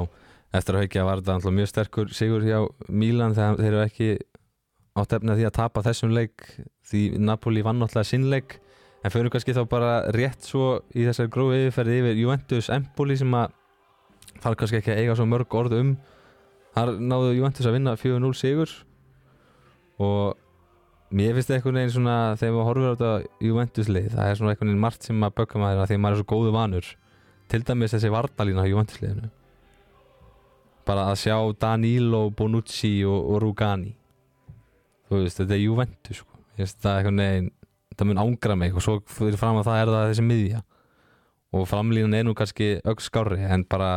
eftir að haukja var þetta mjög sterkur sigur hjá Mílan þegar þeir eru ekki átt efna því að tapa þessum leik því Napoli vann alltaf sinnleik en fyrir kannski þá bara rétt svo í þessari grófi yfirferði yfir Juventus Empoli sem að þarf kannski ekki að eiga svo mörg orð um. Þar náðu Juventus að vinna 4-0 sigur. Og mér finnst það einhvern veginn svona þegar maður horfir á þetta Juventus lið það er svona einhvern veginn margt sem maður bökka maður að að maður er svo góðu vanur. Til dæmis þessi vardalína á Juventus liðinu bara að sjá Danilo, Bonucci og, og Rugani þú veist, þetta er Juventus sko. Það mun ángra mig og svo fyrir fram að það er það þessi miðja og framlínan er nú kannski ögg skári en bara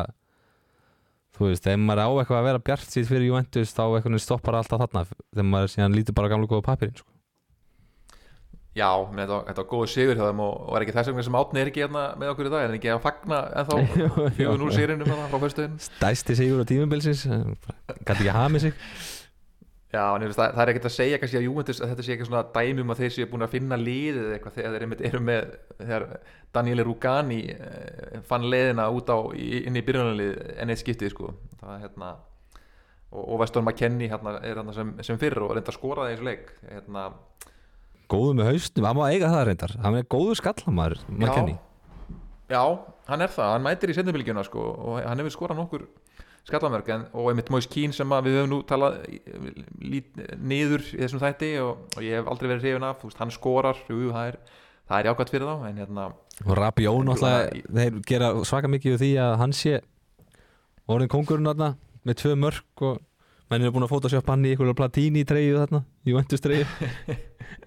þú veist, ef maður á eitthvað að vera bjart sýtt fyrir Juventus þá stoppar alltaf þarna þegar maður síðan lítur bara gamla góða papirinn sko. Já, menn, þetta, var- þetta var góð sigur hjá þeim og, er ekki þess vegna sem Átni er ekki hérna með okkur í dag, hann ekki að fagna ennþá? Jú, jú. 4-0 sigurinnum þarna frá föstuðin stæsti sigur á tímubilsins gæti ekki að hafa með sig. Já, en það, það er ekkert að segja kannski að Juventus að þetta sé eitthvað svona dæmi um að þeir séu búin að finna liðið eða eitthvað þegar þeir eru með þegar Daniele Rugani eh, fann leiðina út á inn í byrjunarlið enn eitt skiptið sko. Það er hérna og, og Veston McKennie hérna, er hérna sem, sem fyrr og reynda að skora þessu leik. Hérna, góðu með haustum, hann má eiga það reyndar. Hann er góður skallamar, maður kenni Já, hann er það, hann mætir í setnumilgjuna sko, og hann hefur skorað nokkur skallamörk en, og einmitt Moise Keane sem við höfum nú talað lít, niður í þessum þætti og, og ég hef aldrei verið hrifin af. Hann skorar, jú, það er, er jákvæmt fyrir þá en hérna, og Rabió náttúrulega, þeir gera svaka mikið úr því að hann sé orðin kongurinn þarna með tvö mörg og menn er búin að fótasjöpa hann í einhverju platíni treyju þarna, Juventus treyju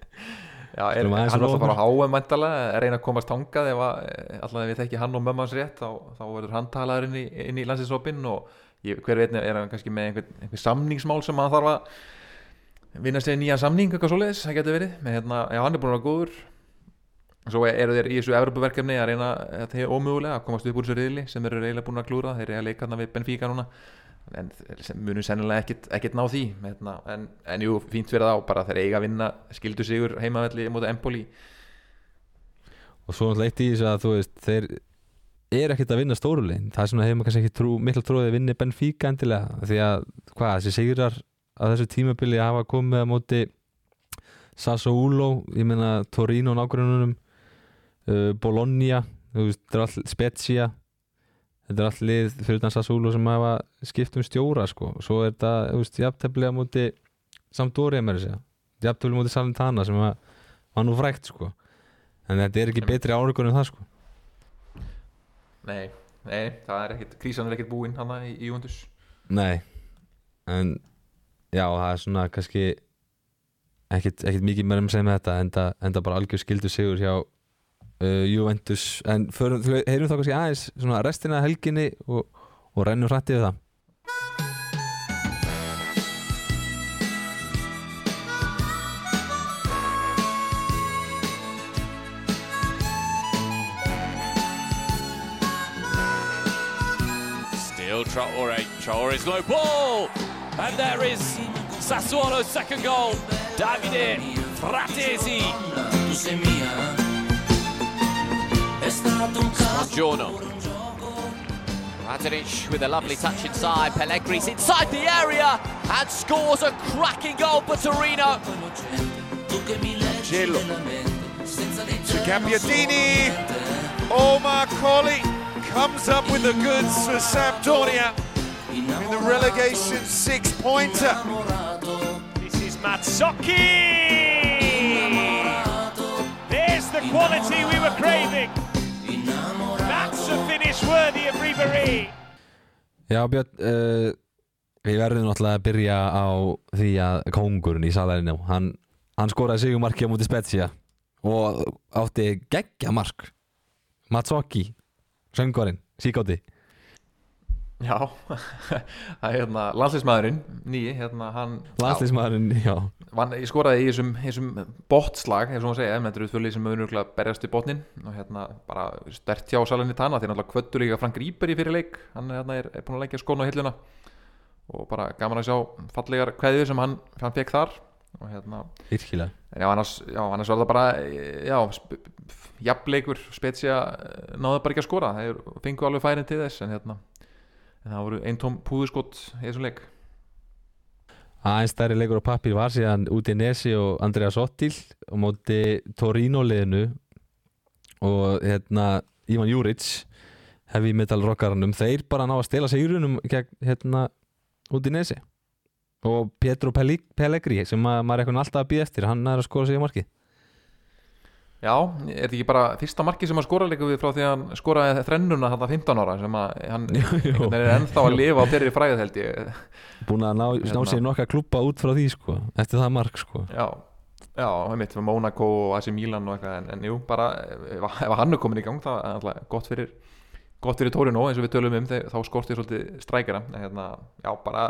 já, er, hann er alltaf bara háum mæntalega, er reyna að komast tangað ef að, alltaf við þekki hann og mömmans rétt þá, þá verður hann talaður inn í, í landsinsopinn og ég, hver veit er hann kannski með einhver, einhver samningsmál sem hann þarf að vinna sér nýja samning eitthvað svoleiðis, það getur verið með hérna, já hann er búin að vera góður. Svo eru þeir í þessu Evropaverkefni að reyna þetta er ómögulega að komast upp úr þessu riðli sem eru eiginlega búin að klúra þeir eru að leika þarna við Benfica núna en munum sennilega ekkit, ekkit ná því hérna, en, en jú, fínt fyrir þá bara þeir eiga að vinna skildu sigur heimavelli mútið Empoli. Og svo náttúrulega eitt í þessu að þú veist þeir er ekkert að vinna stórulegin það er svona hefur maður kannski ekki trú, mikla trúið að vinni Benfica endilega. Því að hvað, þessi sigrar að þessu tímabili hafa komið á móti Sassuolo ég meina Torino nágrununum uh, Bologna Spezia þetta er all lið fyrir þann Sassuolo sem hafa skipt um stjóra sko. Og svo er þetta, þú veist, jafntefli á móti Sampdoria með þessi jafntefli á móti Salentana sem var, nú frækt sko. En þetta er ekki betri árikur en það sko. Nei, nei, það er ekkit, krísan er ekkit búinn hann í, í Júventus Nei En já, það er svona kannski ekkit mikið meira um að segja með þetta enda, enda bara algjör skildu sigur hjá uh, Juventus en förum, heyrum þá kannski aðeins svona restina af helginni og, og rennum hrætti við það Still Traore. Traore's low ball. And there is Sassuolo's second goal. Davide Fratesi. Giorno. Radinic with a lovely touch inside. Pellegri's inside the area and scores a cracking goal for Torino. Tu che mi leggi Cielo. nella mente, senza dei to Gabbiadini. Omar Colley comes up with the goods for Sampdoria in the relegation six-pointer. This is Matsocchi! There's the quality we were craving. Finish worthy of Ribery. Já Björn, uh, við verðum náttúrulega að byrja á því að kongurinn í salarinu hann, hann skoraði sigumarki á múti Spezia og átti geggja mark Matsocchi, söngvarinn, síkáti Já, það er hérna landsleismæðurinn nýji, hérna hann Landslismæðurinn, já. Vann, ég skoraði í þessum, þessum botslag, ef svo að segja, en þetta eru tvölið sem nörgulega berjast í botnin og hérna bara stert hjá Salinni Tana, þeir náttúrulega kvöttu líka Frank Rýber í fyrir leik, hann hérna, er, er búin að leggja skóna á hilluna. Og bara gaman að sjá fallegar kveðið sem hann, hann fekk þar. Og hérna, Virkilega. En já, annars, já, annars var það bara, já, jafnleikur, spetsja, náðu bara ekki að skora, þeir fengu alveg færin til þess, en hérna, en það voru einn tóm púðuskott í þessum leik. aðeins stærri leikur á pappir var síðan Udinese og Andrea Sottil á móti Torino liðinu. Og hérna Ivan Juric heavy metal rockaranum þeir bara ná að stela sigurunum gegn hérna Udinese. Og Pietro Pelli- Pellegri sem að, maður er eitthvað alltaf að býða eftir hann er að skora sig í markið Já, er þetta ekki bara fyrsta marki sem hann skora líka við frá því að hann skoraði þrennuna þetta 15 ára sem að hann veginn er ennþá að lifa á þeirri fræðið held ég. Búin að ná, ná Hérna. sér nokkra klúpa út frá því sko, eftir það mark sko. Já, já, einmitt með Monaco og AC Milan og eitthvað en, en jú, bara ef, ef hann er komin í gang þá er alltaf gott fyrir gott fyrir Torino eins og við tölum um þegar, þá skortið svolítið strækjara. Hérna, já, bara,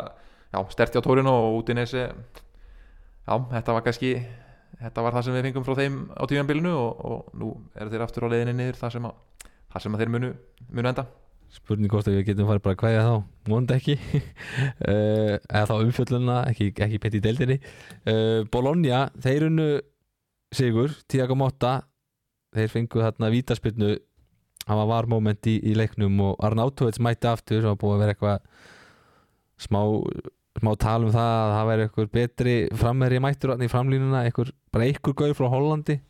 já, sterti á Torino og út í nesi já, þetta var kannski þetta var það sem við fengum frá þeim á tímanbílinu og, og nú eru þeir aftur á leiðinni niður það sem að, það sem að þeir munu, munu enda. Spurning hvort að við getum farið bara að kvæða þá vonandi ekki. Uh, eða þá umfjölluna, ekki, ekki pett í deildinni. Uh, Bologna, þeir unnu sigur, Tiago Motta. Þeir fengu þarna vítaspilnu hann var var moment í, í leiknum og Arnautovits mætti aftur og búið að vera eitthvað smá smá tal um það að það væri eitthvað betri framherri mættur í framlínuna eitthvað, bara eitthvað gauð frá Hollandi.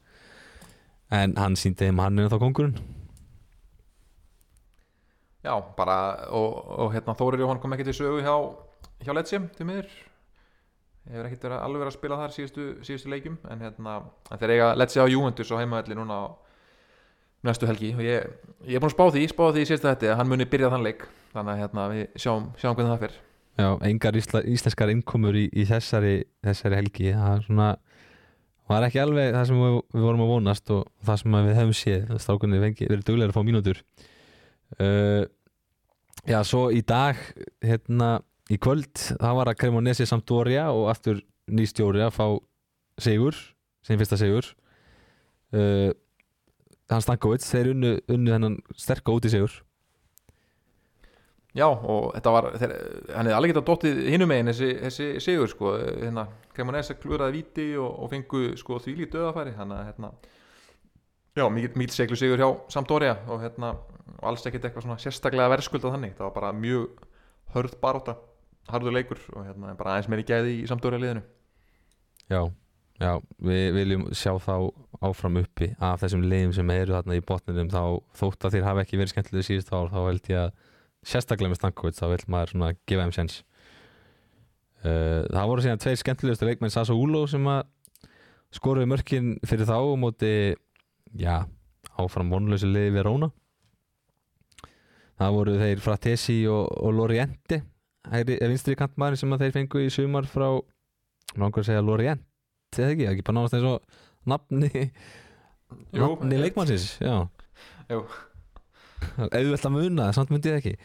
En hann síndi þeim að hann er þá kongurinn Já, bara, og, og hérna Þórir Jóhann kom ekki til sögu hjá, hjá Letsjum, til miður. Hefur ekkert verið alveg verið að spila þar síðustu, síðustu leikjum en hérna, en þeir eiga Letsja á Juventus á heimavelli núna á næstu helgi. Og ég, ég er búin að spá því, spá því í síðustu þetta að hann muni byrja þann leik. Þannig að hérna, við sjáum, sjáum hvernig það fer Já, engar ísla, íslenskar innkomur í, í þessari, þessari helgi. Það svona var ekki alveg það sem við, við vorum að vonast og það sem við hefum séð. Stákunni verið duglega að fá mínútur. Uh, Já, svo í dag hérna í kvöld það var að Cremonesi Sampdoria og aftur nýstjóri að fá sigur sem fyrsta sigur. Uh, Hans Stankovic þeir unnu, unnu hennan sterka út í sigur Já, og þetta var, þeir, hann hefði alveg getað dottið hinum megin þessi, þessi sigur sko, hérna, Cremonese klúraði viti og, og fengu sko því lítið döðafæri þannig að hérna já, mikið seglu sigur hjá Sampdoria og hérna, og alls ekkert eitthvað svona sérstaklega verðskuldað þannig. Það var bara mjög hörð baróta harður leikur og hérna bara aðeins meiri gæði í samdóra liðinu. Já, já, við viljum sjá þá áfram uppi. Af þessum liðum sem eru þarna í botninum þá þótt að þeir hafa ekki verið skemmtilega síðust þá held ég að sérstaklega með Stankovic þá vil maður svona gefa þeim sens uh, Það voru síðan tveir skemmtilegustu leikmenn Sasa Úló sem að skoruði mörkin fyrir þá og móti já, áfram vonlösu liði við Róna Það voru þeir Fratesi og, og Loriente hægri, eh, vinstri kantmaðurinn sem að þeir fengu í sumar frá að segja Lorient eða ekki, ekki bara nánast eins og nafni nafni eh, leikmannsins já. Jú. auðvelt að muna, samt myndi ég ekki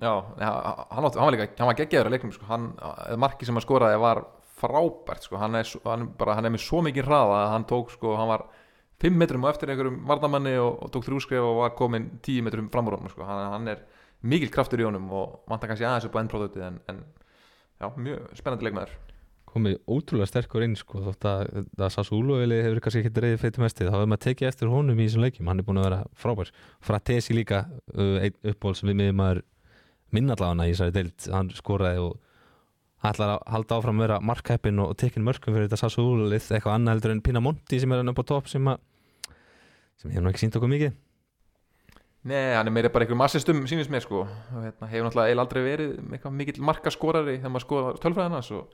Já, hann, átti, hann var var geggjaður að leiknum sko. hann, marki sem hann skoraði var frábært, sko. hann, er, hann, bara, hann er með svo mikið hraða að hann tók, sko, hann var 5 metrum á eftir einhverjum varnamanni og, og tók þrjúskref og var komin 10 metrum fram úr honum, sko. hann er mikil kraftur í honum og vantar kannski aðeins upp á endpróduktið en, en já, mjög spennandi leikmaður komið ótrúlega sterkur inn sko, þótt að, að Sasu Úluvili hefur kannski ekki reyðið feitum mestið, þá hefur maður tekið eftir honum í þessum leikjum, hann er búin að vera frábær. Fratesi líka, uh, einn uppból sem við miðum maður minnallána í þessari deild, hann skoraði og ætlar að halda áfram að vera markheppin og tekin mörgum fyrir þetta Sasu Úluvið eitthvað annað heldur en Pinamonti sem er hann upp á topp sem að sem hefur nú ekki sínt okkur mikið. Nei, hann er meira bara einhverjum assistum sínist mér sko. Og hérna, hefur náttúrulega eiginlega aldrei verið mikill markaskorari þegar maður skoðar tölfræðina svo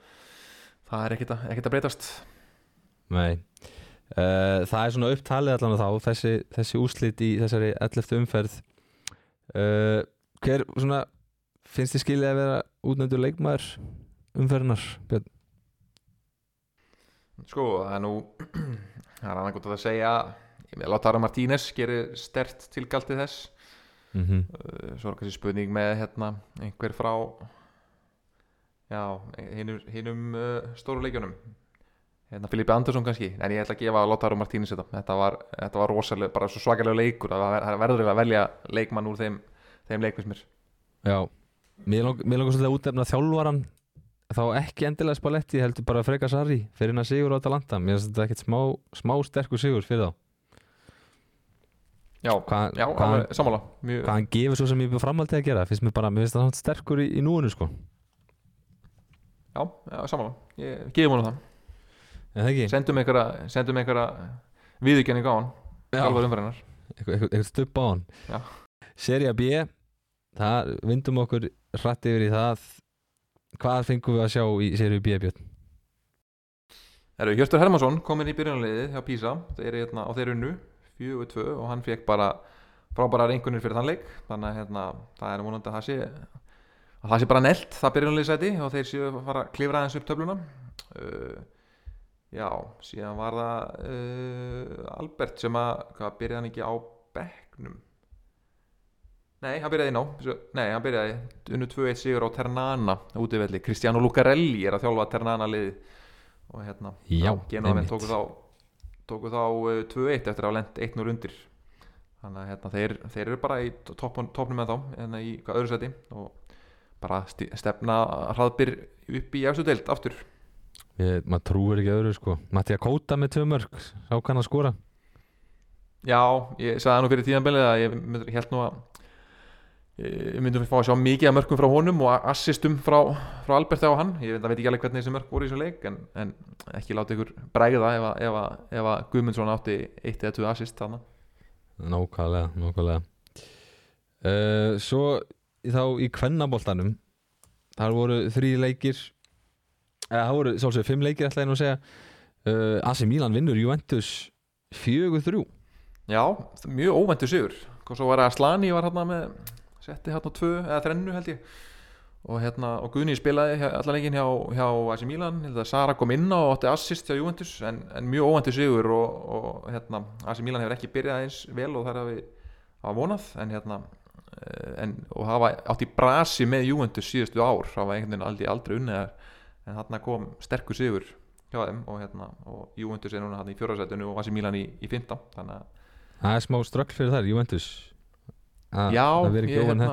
það er ekkert að, ekkert að breytast Nei uh, Það er svona upptalið allan þá þessi, þessi úslit í þessari 11. umferð uh, Hver svona finnst þið skilið að vera útnöndur leikmaður umferðinar Björn? Sko, það er nú það er annað gott að segja ég með Lautaro Martínez gerir stert tilgaldi þess Mm -hmm. Svo er kannski spurning með hérna einhver frá já, hinum uh, stóru leikjunum. Hérna Filipe Andersson kannski. En ég ætla að gefa Lautaro Martínez þetta. Þetta var, þetta var rosalega, bara svo svakalega leikur. Það verður að velja leikmann úr þeim, þeim leikmismir Já. Mér lang- mér langar svolítið að útefna þjálfaran þá ekki endilega Spalletti heldur bara Freka Sarri fyrir hann að sigur á Atalanta. Mér finnst þetta ekkert smá, smá sterkur sigur fyrir þá. Já, Hvað- já sammála. Mjög, hvað hann gefur svo sem ég búið framhaldið að gera finnst mér bara, mér finnst það sterkur í, í núinu sko já, já, sammála. Ég gefum honum það. Það sendum einhverja, viðurkenning á hann Þjálfar umferðinar eitthvað stupp á hann. Serja B það vindum okkur hratt yfir í það. Hvað fengum við að sjá í Serju B Björn? Herru, Hjörtur Hermansson kominn í byrjunarliðið hjá Písa þeir eru hérna á þeir unnu 4-2 og hann fekk bara frábæra reyngunir fyrir þann leik. Þannig að hérna, það er vonandi að það sé að það sé bara nelt það byrjunarliðsæti og þeir séu að fara að klifra aðeins upp töfluna. Uh, já, síðan var það uh, Albert sem að hvað byrjaði hann ekki á bekknum? Nei, hann byrjaði inn á Svo- Nei, hann byrjaði unnu 2-1 sigur á Ternana útivelli, Cristiano Lucarelli er að þjálfa Ternana liði og hérna, einmitt. tóku þá tóku þá uh, 2-1 eftir að lent 1-0 undir. Þannig að hérna, þeir, þeir eru bara í toppnum með þá hérna í hvað öðru seti og bara stefna hraðbyr upp í efstu deild aftur. Ég, maður trúir ekki öðru sko. Mattia Kóta með tvö mörg, sá kann að skora. Já, ég sagði nú fyrir tíðanbelið að ég mynd- held nú að ég myndum fá að sjá mikið af mörkum frá honum og assistum frá, frá Albert á hann. Ég veit, ekki alveg hvernig þessi mörk voru í þessu leik en, en ekki láta ykkur bregða ef að, ef að, ef að Guðmundsson átti eitt eða tvö assist þannig Nákvæmlega, nákvæmlega. Uh, Svo þá í kvennaboltanum þar voru þrý leikir eða það voru svolítið fimm leikir ætla ég nú að segja. Uh, AC Milan vinnur Juventus 4-3 Já, mjög óvæntu sigur. Og svo var að Slani var hérna með setti hérna tvö eða þrennu held ég. Og hérna og Guðni spilaði hjá- allan leikin hjá, hjá AC Milan. Að Sara kom inn á og átti assist hjá Juventus en, en mjög óvæntu sigur og, og hérna AC Milan hefur ekki byrjað eins vel og það hafi hafa vonað. En hérna en, og hafa átt í brasi með Juventus síðustu ár. Hafa einhvern veginn aldrei, aldrei unnið þar. En þarna kom sterkur sigur hjá þeim og hérna og Juventus er núna hérna í fjórasætunu og AC Milan í, í fymta þannig að Það er smá ströggl fyrir þar, Juventus. A, já, Það ég, hérna,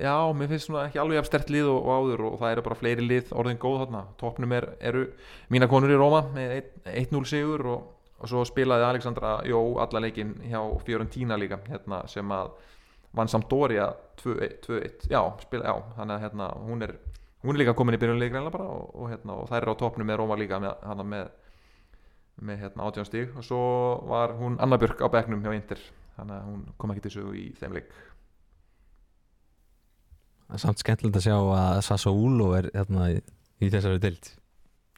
já, mér finnst svona ekki alveg jafn stert lið og, og áður og það eru bara fleiri lið orðin góð þarna. Toppnum er, eru mína konur í Róma með einn- 1-0 sigur og, og svo spilaði Alexandra Jó alla leikin hjá Fiorentina líka hérna, sem að vann Sampdoria 2-1 2-1. já, spila, já, þannig að hérna, hún er hún er líka komin í byrjunlegi greinlega bara og, og, hérna, og þær eru á topnu með Róma líka með, hana, með, með hérna, átján stíg og svo var hún Anna Björk á bekknum hjá Inter þannig að hún kom ekki til sögu í þeim leik. Það er samt skemmtilegt að sjá að Sassuolo er hérna í, í þessari deild.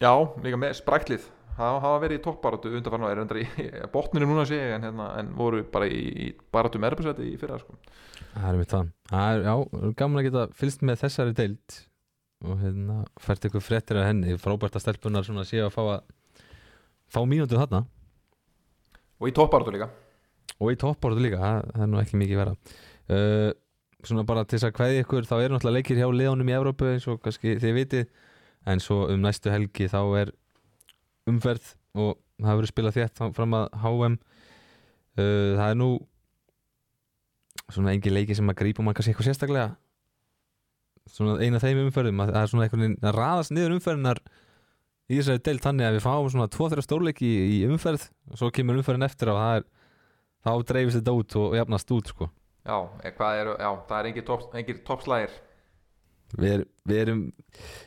Já, líka með spræklið það hafa verið í toppbaratu undanfarn og er endar í botninu núna sé en, hérna, en voru bara í, í baratu með erbjörnsvætti í fyrra sko. Það er mitt það. Það er, já, gaman að geta fylgst með þessari deild og hérna fært ykkur fréttir af henni frábært að stelpunar svona séu að fá að fá mínútu þarna. Og í toppbaratu líka. Og í toppborðu líka, það, það er nú ekki mikið vera uh, svona bara til þess að kveði ykkur þá eru náttúrulega leikir hjá liðunum í Evrópu eins og kannski þið vitið en svo um næstu helgi þá er umferð og það verður spilað þétt fram að HM það er nú svona engin leiki sem að grípa mann kannski eitthvað sérstaklega. Svona eina þeim umferðum að það er svona einhvern veginn að raðast niður umferðinar í þessari deild þannig að við fáum svona tvo-þrjá stórleiki í, í umferð og svo kemur umferðin eftir og það er þá dreifist þetta út og jafnast út sko. já, er, já, það er engir toppslægir við, við, erum,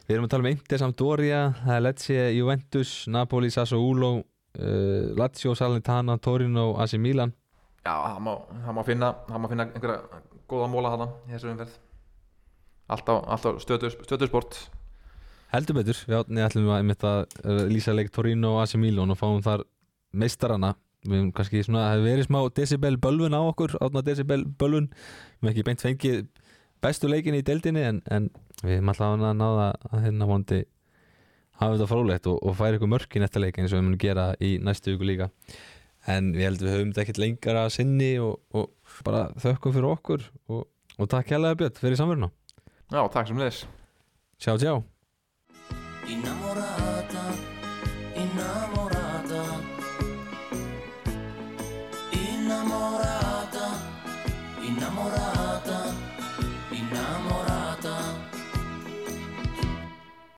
við erum að tala um Inter Sampdoria, það er Lecce, Juventus Napoli, Sassuolo uh, Lazio, Salernitana, Torino AC Milan. Já, það má, það má finna það má finna einhverja góða móla hana í þessu umferð. Alltaf, alltaf stöðus, stöðusport heldur betur, við átni ætlum að, einmitt að uh, lýsa leik Torino og AC Milan og fáum þar meistarana. Við hefum kannski svona, það hefur verið smá decibel bölvun á okkur, átna decibel bölvun. Við hefum ekki beint fengið bestu leikin í deildinni en, en við hefum alltaf að náða að hérna vondi hafa þetta frólægt og, og færa ykkur mörk í næsta leik eins og við munum gera í næstu viku líka. En ég held við höfum þetta ekkert lengra að sinni og, og bara þökkum fyrir okkur og, og takk hérlega Björn fyrir samverðuna já, takk sem leðis Sjá, sjá